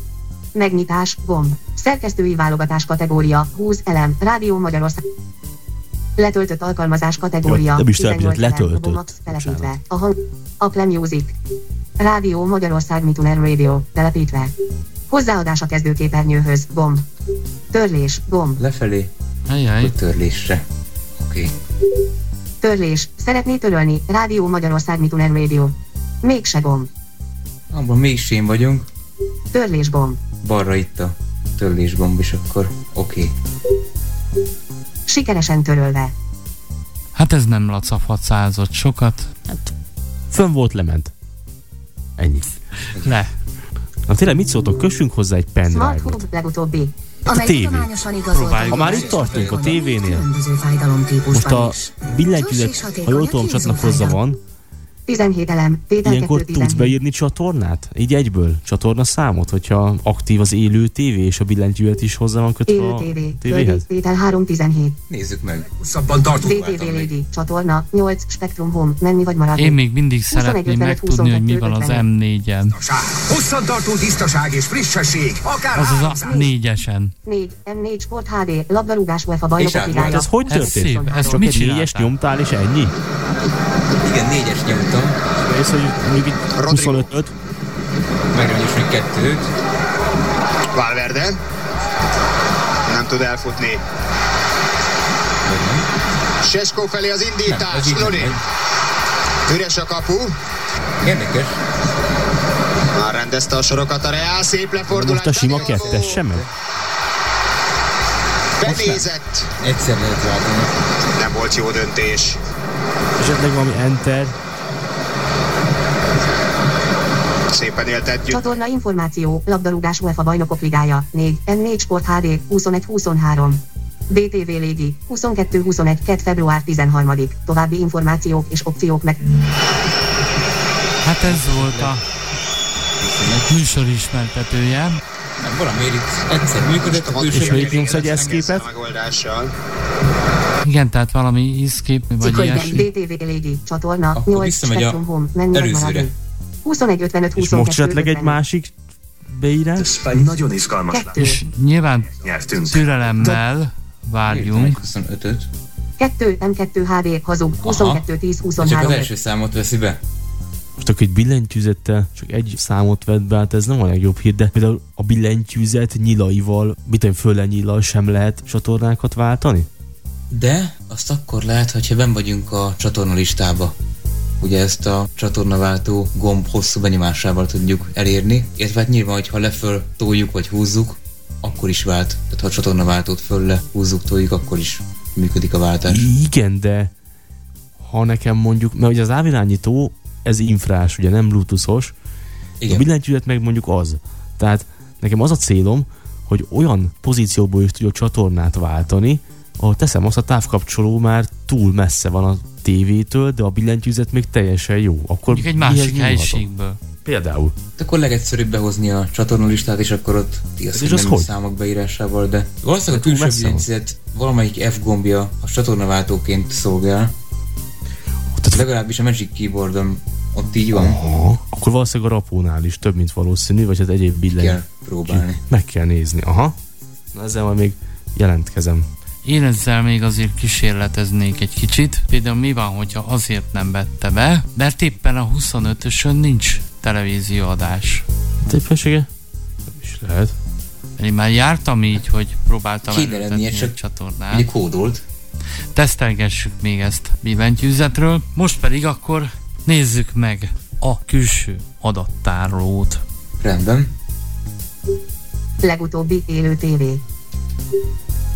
Megnyitás, gomb. Szerkesztői válogatás kategória, 20 elem, Rádió Magyarország. Letöltött alkalmazás kategória, Jó, nem is 18 telepített, letöltött. Telepítve. A hang, Apple Music. Rádió Magyarország Mituner Radio, telepítve. Hozzáadás a kezdőképernyőhöz, gomb. Törlés, gomb. Lefelé, Ajaj. törlésre. Oké. Törlés, szeretné törölni, Rádió Magyarország Mituner Radio. Mégse gomb. Abban mégsén vagyunk. Törlés gomb. Balra itt a törlésgomb, és akkor oké. Sikeresen törölve. Hát ez nem lacafacázott sokat. Fönn volt, lement. Ennyi. Le. Na tényleg mit szóltok? Kössünk hozzá egy Smart pendrive-ot. Hub legutóbbi. a tévé. Ha már itt tartunk a tévénél, most a billentyűzet, ha jól tudom, csatlakozza van, 17 elem, tétel ilyenkor 2 tudsz beírni csatornát? Így egyből? Csatorna számot, hogyha aktív az élő tévé, és a billentyűzet is hozzá van kötve Élő a TV, tévéhez? tétel 317. Nézzük meg. Hosszabban tartunk. DTV Lady, csatorna, 8, Spektrum Home, menni vagy maradni. Én még mindig 21, szeretném 55, megtudni, hogy mi van az 22, M4-en. Hosszantartó tisztaság és frissesség. Akár Azaz a 4-esen. 4, M4 Sport HD, labdarúgás UEFA bajnokok ligája. Ez hogy Ez történt? szép, ezt Csak mit csináltál? nyomtál, és ennyi? Igen, négyes nyomtam. Ez, hogy mondjuk itt 25-öt, Megrendős még kettőt. Valverde. Nem tud elfutni. Sesko felé az indítás. nem Lodi. megy. Üres a kapu. Érdekes. Már rendezte a sorokat a Reál. Szép lefordulás. most a sima kettes sem megy. Benézett. Egyszer lehet. Nem volt jó döntés. Esetleg valami enter. Szépen élt együtt. Csatorna információ, labdarúgás UEFA bajnokok ligája, 4, M4 Sport HD, 21-23. DTV Légi, 22-21, 2 február 13 További információk és opciók meg... Hát ez volt a műsor ismertetője. Nem, valamiért itt egyszer működött, a És még nyomsz egy eszképet? Igen, tehát valami iszkép, vagy ilyesmi. DTV Légi, csatorna, Akkor 8 visszamegy a Home, vagy előzőre. maradni. 21 55 És 22 most esetleg egy 55. másik beírás? Nagyon izgalmas Kettő. És nyilván Nyertünk. türelemmel várjunk. 25-öt. 2 M2 HD hazug, 22 10 Csak az 23 első számot veszi be. Most akkor egy billentyűzettel csak egy számot vett be, hát ez nem a legjobb hír, de például a billentyűzet nyilaival, mit tudom, föllenyillal sem lehet csatornákat váltani? De azt akkor lehet, hogyha ben vagyunk a csatorna listába. Ugye ezt a csatornaváltó gomb hosszú benyomásával tudjuk elérni, illetve hát nyilván, hogyha leföl toljuk vagy húzzuk, akkor is vált. Tehát ha a csatornaváltót föl le húzzuk, toljuk, akkor is működik a váltás. Igen, de ha nekem mondjuk, mert ugye az ávirányító, ez infrás, ugye nem bluetoothos, Igen. a billentyűzet meg mondjuk az. Tehát nekem az a célom, hogy olyan pozícióból is tudjuk csatornát váltani, ahol teszem azt a távkapcsoló már túl messze van a tévétől, de a billentyűzet még teljesen jó. Akkor Mondjuk egy másik helyiségből. Például. Hát akkor legegyszerűbb behozni a csatornalistát, és akkor ott igaz, És hogy az nem hogy? számok beírásával, de valószínűleg a túl külső billentyűzet valamelyik F gombja a csatornaváltóként szolgál. Tehát- Legalábbis a Magic Keyboardon ott így van. Aha. Akkor valószínűleg a rapónál is több, mint valószínű, vagy hát egyéb billentyű. Kell próbálni. Meg kell nézni. Aha. Na ezzel majd még jelentkezem. Én ezzel még azért kísérleteznék egy kicsit. Például mi van, hogyha azért nem vette be, mert éppen a 25-ösön nincs televízióadás. Tépessége? Nem is lehet. Én már jártam így, hogy próbáltam előtetni egy csak csatornát. Ugye kódolt. Tesztelgessük még ezt billentyűzetről. Most pedig akkor nézzük meg a külső adattárolót. Rendben. Legutóbbi élő TV.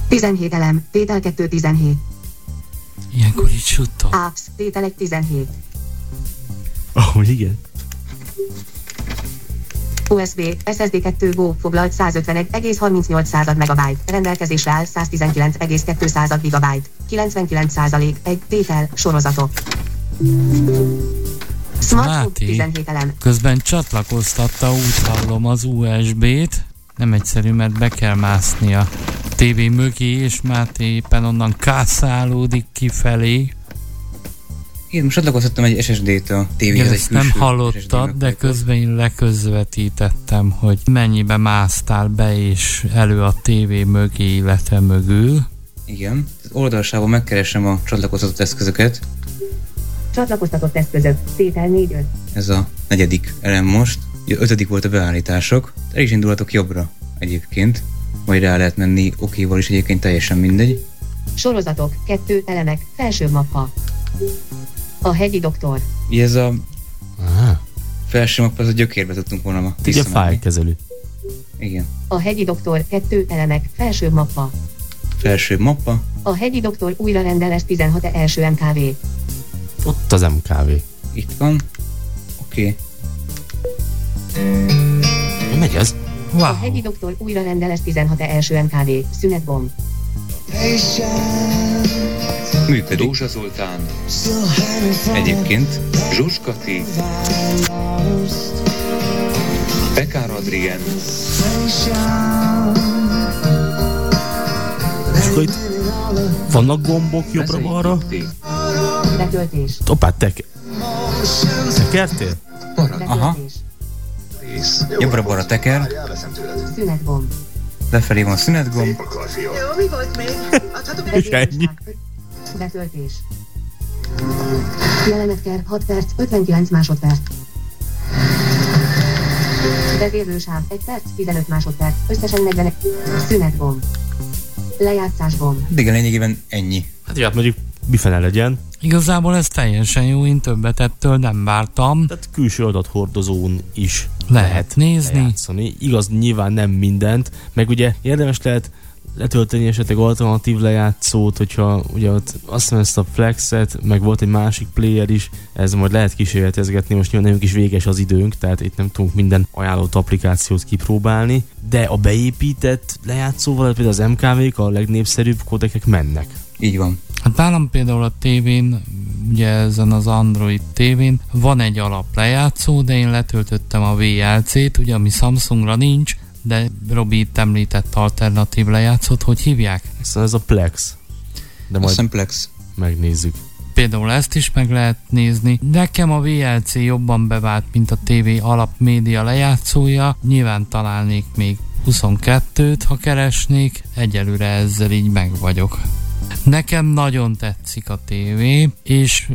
17 elem, tétel 2 17. Ilyenkor így suttog. Apps, tétel 1 17. Oh, igen. USB, SSD 2 Go foglalt 151,38 század megabyte, rendelkezésre áll 119,2 század gigabyte, 99 százalék, egy tétel, sorozatok. Smartphone, Máté. 17 elem, Közben csatlakoztatta, úgy hallom az USB-t. Nem egyszerű, mert be kell mászni a tévé mögé, és Máté éppen onnan kászálódik kifelé. Én most csatlakoztattam egy SSD-t a tévéhez. Ezt nem hallottad, de közben én leközvetítettem, hogy mennyibe másztál be és elő a tévé mögé, illetve mögül. Igen. Az oldalsában megkeresem a csatlakoztatott eszközöket. csatlakoztatott eszközök, tétel 4 5. Ez a negyedik elem most. Ugye ötödik volt a beállítások. El is indulhatok jobbra egyébként. Majd rá lehet menni okéval is egyébként teljesen mindegy. Sorozatok, 2 elemek, felső mappa. A hegyi doktor, ez a Ah, felső mappa, az a gyökérbe tudtunk volna ma ugye fájlkezelő. Igen. a hegyi doktor, 2 elemek, felső mappa. Felső mappa. A hegyi doktor újra rendeles 16 első MKV. Ott az MKV. Itt van. Oké. Mi megy ez? A Wow! hegyi doktor újra rendeles 16 első MKV. Szünetbomb. Működik. Dózsa Zoltán, Egyébként. Zsuskati, Bekár Adrien, És akkor itt vannak gombok jobbra-balra? Betöltés. Hoppá, te tekertél? Aha. Betöltés. Jobbra-balra teker. Szünetbomb. Lefelé van a szünetgomb. És ennyi. Betöltés. Jelenetker 6 perc, 59 másodperc. Vezérlősáv 1 perc, 15 másodperc, összesen 40. Szünetgomb. Lejátszásgomb. Igen, lényegében ennyi. Hát, hát mondjuk mifele legyen. Igazából ez teljesen jó, én többet ettől nem vártam. Tehát külső adathordozón is Lehet nézni. lejátszani. Igaz, nyilván nem mindent, meg ugye érdemes lehet letölteni esetleg alternatív lejátszót, hogyha ugye ott azt hiszem ezt a Flexet, meg volt egy másik player is, ez majd lehet kísérletezgetni, most nyilván nekünk is véges az időnk, tehát itt nem tudunk minden ajánlott applikációt kipróbálni, de a beépített lejátszóval, például az MKV-k, a legnépszerűbb kodekek mennek. Így van. Hát nálam például a tévén, ugye ezen az Android tévén van egy alap lejátszó, de én letöltöttem a VLC-t, ugye ami Samsungra nincs, de Robi itt említett alternatív lejátszót, hogy hívják? Szóval ez a Plex. De majd hiszem Plex. megnézzük. Például ezt is meg lehet nézni. Nekem a VLC jobban bevált, mint a TV alap média lejátszója. Nyilván találnék még 22-t, ha keresnék. Egyelőre ezzel így meg vagyok. Nekem nagyon tetszik a tévé, és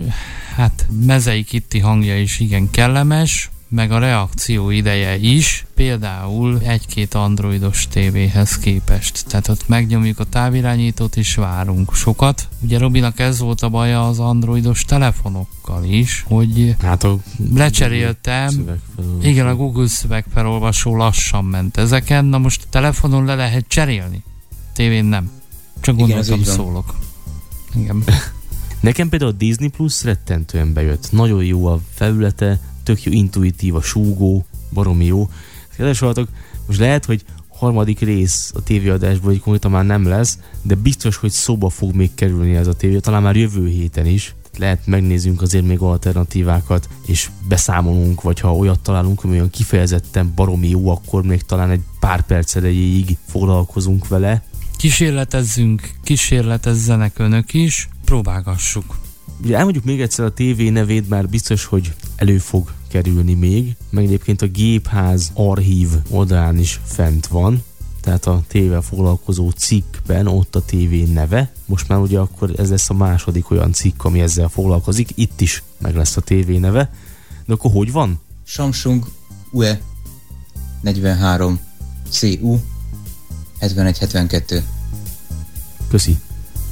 hát Mezei Kitti hangja is igen kellemes, meg a reakció ideje is, például egy-két androidos tévéhez képest. Tehát ott megnyomjuk a távirányítót és várunk sokat. Ugye Robinak ez volt a baja az androidos telefonokkal is, hogy hát a lecseréltem, igen, a Google szövegfelolvasó lassan ment ezeken, na most a telefonon le lehet cserélni, tévén nem. Csak Igen, gondoltam van. szólok. Igen. (laughs) Nekem például a Disney Plus rettentően bejött. Nagyon jó a felülete, tök jó, intuitív, a súgó, baromi jó. Kedves hallgatók, most lehet, hogy harmadik rész a tévéadásból, hogy konkrétan már nem lesz, de biztos, hogy szóba fog még kerülni ez a tévé, talán már jövő héten is. Tehát Lehet megnézzünk azért még alternatívákat, és beszámolunk, vagy ha olyat találunk, ami olyan kifejezetten baromi jó, akkor még talán egy pár perc erejéig foglalkozunk vele. Kísérletezzünk, kísérletezzenek önök is, próbálgassuk. Ugye elmondjuk még egyszer a TV nevét, már biztos, hogy elő fog kerülni még, meg egyébként a gépház archív oldalán is fent van, tehát a tével foglalkozó cikkben ott a TV neve. Most már ugye akkor ez lesz a második olyan cikk, ami ezzel foglalkozik. Itt is meg lesz a TV neve. De akkor hogy van? Samsung UE 43 CU 7172. Köszi.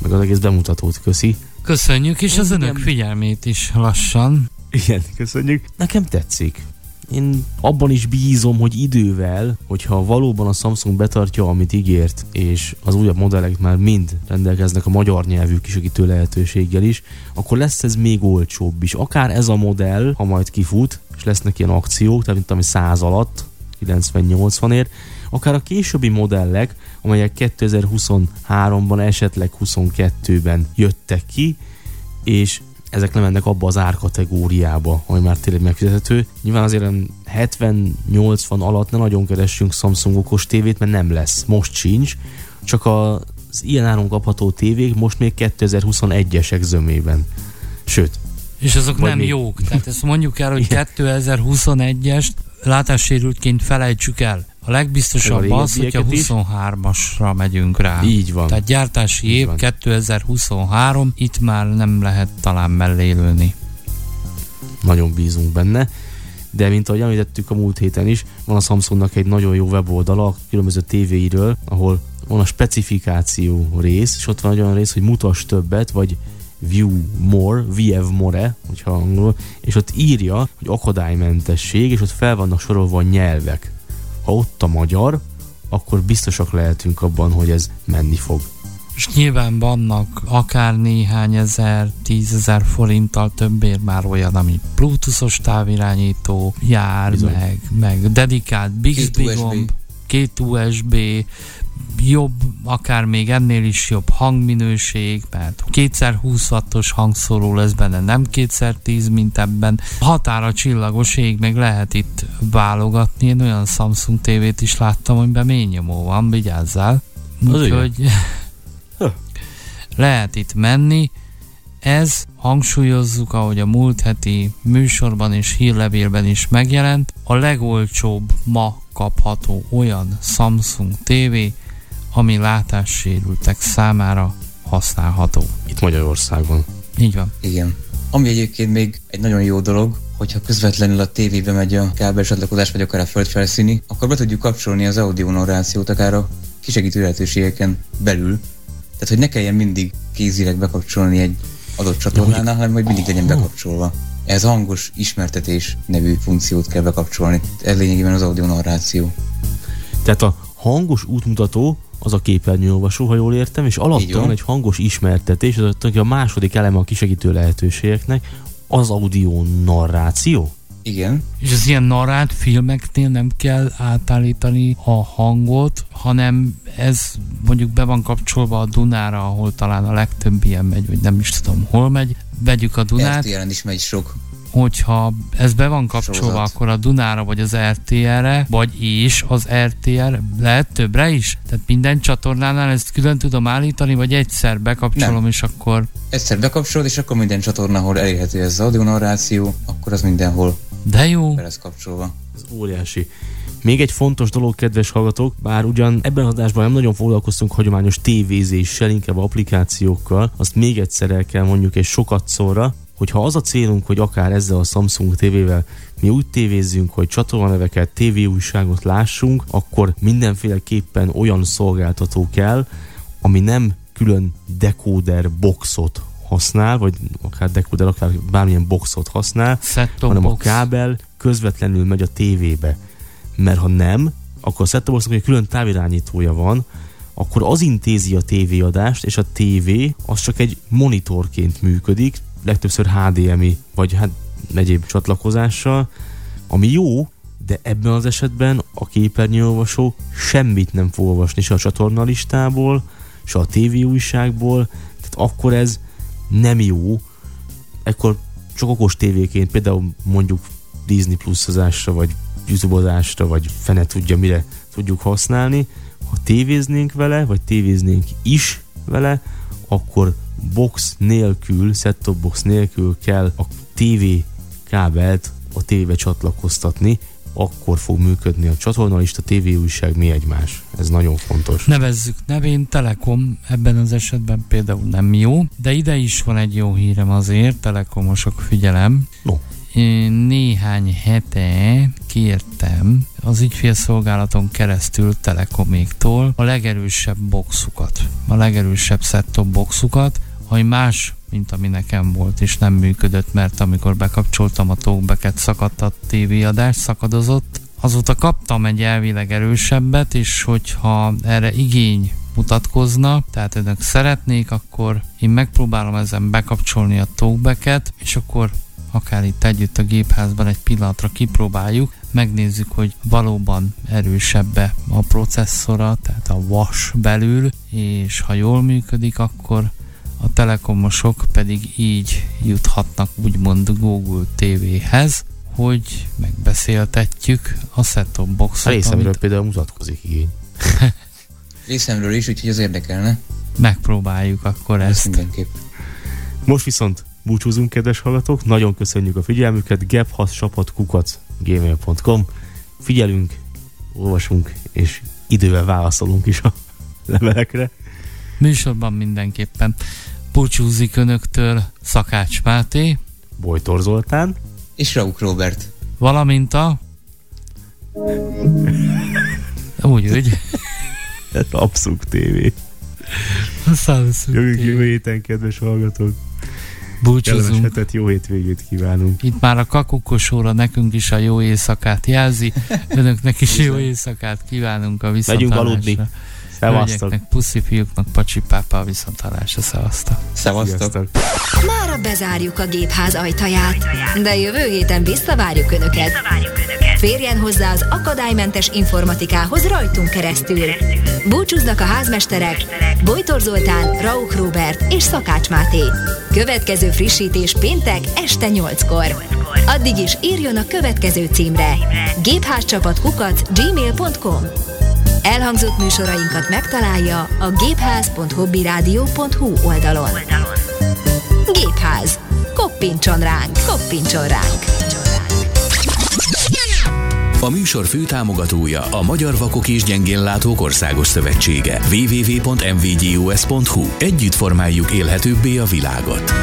Meg az egész bemutatót köszi. Köszönjük, és az önök figyelmét is lassan. Igen, köszönjük. Nekem tetszik. Én abban is bízom, hogy idővel, hogyha valóban a Samsung betartja, amit ígért, és az újabb modellek már mind rendelkeznek a magyar nyelvű kisegítő lehetőséggel is, akkor lesz ez még olcsóbb is. Akár ez a modell, ha majd kifut, és lesznek ilyen akciók, tehát mint ami 100 alatt, 90-80 ér, akár a későbbi modellek, amelyek 2023-ban, esetleg 22-ben jöttek ki, és ezek lemennek abba az árkategóriába, ami már tényleg megfizethető. Nyilván azért olyan 70-80 alatt ne nagyon keressünk Samsung okos tévét, mert nem lesz. Most sincs. Csak az ilyen áron kapható tévék most még 2021-esek zömében. Sőt. És azok nem még- jók. Tehát ezt mondjuk el, hogy (laughs) 2021-est látássérültként felejtsük el. A legbiztosabb a az, hogyha is. 23-asra megyünk rá. Így van. Tehát gyártási Így év van. 2023, itt már nem lehet talán mellélőni. nagyon bízunk benne. De mint ahogy említettük a múlt héten is, van a Samsungnak egy nagyon jó weboldala a különböző tévéiről, ahol van a specifikáció rész, és ott van egy olyan rész, hogy mutass többet, vagy view more, VF more, hogyha angol, és ott írja, hogy akadálymentesség, és ott fel vannak sorolva a nyelvek. Ha ott a magyar, akkor biztosak lehetünk abban, hogy ez menni fog. És nyilván vannak akár néhány ezer, tízezer forinttal többért már olyan, ami bluetoothos távirányító jár, Bizony. meg, meg dedikált Bixby Két USB. gomb, két USB, jobb, akár még ennél is jobb hangminőség, mert 2x20 wattos hangszóró lesz benne, nem 2x10, mint ebben. Határa csillagos ég, meg lehet itt válogatni. Én olyan Samsung tévét is láttam, amiben mély nyomó van, vigyázzál. Úgyhogy lehet itt menni. Ez, hangsúlyozzuk, ahogy a múlt heti műsorban és hírlevélben is megjelent, a legolcsóbb ma kapható olyan Samsung TV, ami látássérültek számára használható. Itt Magyarországon. Így van. Igen. Ami egyébként még egy nagyon jó dolog, hogyha közvetlenül a tévébe megy a kábel csatlakozás, vagy akár a földfelszíni, akkor be tudjuk kapcsolni az audio narrációt akár a kisegítő lehetőségeken belül. Tehát, hogy ne kelljen mindig kézileg bekapcsolni egy adott csatornánál, hanem hogy mindig legyen bekapcsolva. Ez hangos ismertetés nevű funkciót kell bekapcsolni. Ez lényegében az audio narráció. Tehát a hangos útmutató az a képernyőolvasó, ha jól értem, és alatta van. van egy hangos ismertetés, az a második eleme a kisegítő lehetőségeknek, az audio narráció. Igen. És az ilyen narrát filmeknél nem kell átállítani a hangot, hanem ez mondjuk be van kapcsolva a Dunára, ahol talán a legtöbb ilyen megy, vagy nem is tudom hol megy. Vegyük a Dunát, RTL-en is megy sok. Hogyha ez be van kapcsolva, Sorozat. akkor a Dunára vagy az RTL-re, vagy és az RTL lehet többre is? Tehát minden csatornánál ezt külön tudom állítani, vagy egyszer bekapcsolom, Nem. és akkor Egyszer bekapcsolod, és akkor minden csatorna, ahol elérhető ez az audio narráció, akkor az mindenhol de jó. be lesz kapcsolva. Ez óriási. Még egy fontos dolog, kedves hallgatók, bár ugyan ebben az adásban nem nagyon foglalkoztunk hagyományos tévézéssel, inkább applikációkkal, azt még egyszer el kell mondjuk egy sokat szóra, hogyha az a célunk, hogy akár ezzel a Samsung TV-vel mi úgy tévézzünk, hogy csatornaneveket, tévéújságot lássunk, akkor mindenféleképpen olyan szolgáltató kell, ami nem külön decoder boxot használ, vagy akár decoder, akár bármilyen boxot használ, Set-top hanem box. a kábel közvetlenül megy a tévébe. Mert ha nem, akkor a set egy külön távirányítója van, akkor az intézi a tévéadást, és a tévé az csak egy monitorként működik, legtöbbször HDMI, vagy hát egyéb csatlakozással, ami jó, de ebben az esetben a képernyőolvasó semmit nem fog olvasni se a csatornalistából, se a tévéújságból, tehát akkor ez nem jó, ekkor csak okos tévéként, például mondjuk Disney pluszozásra, vagy youtube vagy fene tudja mire tudjuk használni. Ha tévéznénk vele, vagy tévéznénk is vele, akkor box nélkül, set-top box nélkül kell a TV kábelt a tévébe csatlakoztatni, akkor fog működni a csatornalista, tévéújság, mi egymás. Ez nagyon fontos. Nevezzük nevén, Telekom ebben az esetben például nem jó, de ide is van egy jó hírem azért, Telekomosok figyelem. No. Néhány hete kértem az ügyfélszolgálaton keresztül Telekoméktól a legerősebb boxukat, a legerősebb set-top boxukat, ami más, mint ami nekem volt, és nem működött, mert amikor bekapcsoltam a talkbacket, szakadt a tévéadás, szakadozott. Azóta kaptam egy elvileg erősebbet, és hogyha erre igény mutatkozna, tehát önök szeretnék, akkor én megpróbálom ezen bekapcsolni a talkbacket, és akkor akár itt együtt a gépházban egy pillanatra kipróbáljuk, megnézzük, hogy valóban erősebbe a processzora, tehát a vas belül, és ha jól működik, akkor a telekomosok pedig így juthatnak úgymond Google TV-hez, hogy megbeszéltetjük a set-top A boxot, részemről amit például mutatkozik igény. (laughs) Részemről is, úgyhogy az érdekelne. megpróbáljuk akkor Ezt ezt. mindenképp. Most viszont búcsúzunk, kedves hallgatók. Nagyon köszönjük a figyelmüket. gebhascsapatkukac gmail.com Figyelünk, olvasunk, és idővel válaszolunk is a (laughs) levelekre. Műsorban mindenképpen búcsúzik önöktől Szakács Máté, Bojtor Zoltán. És Rauk Robert. valamint a úgy, úgy. Abszuk TV. A Samsung Jövünk TV. jövő héten, kedves hallgatók. Kellemes Búcsúzunk. hetet, jó hétvégét kívánunk. Itt már a kakukosóra nekünk is a jó éjszakát jelzi, (laughs) önöknek is jó éjszakát kívánunk a Megyünk aludni. Szevasztok. Puszi fiúknak, pacsi pápa a viszontalásra, szevasztok. Szevasztok. Mára bezárjuk a gépház ajtaját, de jövő héten visszavárjuk Önöket. Férjen hozzá az akadálymentes informatikához rajtunk keresztül. Búcsúznak a házmesterek Bojtor Zoltán, Rauch Robert és Szakács Máté. Következő frissítés péntek este 8-kor. Addig is írjon a következő címre gépházcsapatkukac gmail.com Elhangzott műsorainkat megtalálja a gépház.hobbyradio.hu oldalon. Gépház. Koppintson ránk, koppintson ránk. A műsor főtámogatója a Magyar Vakok és Gyengénlátók Országos Szövetsége. www.mvgus.hu Együtt formáljuk élhetőbbé a világot.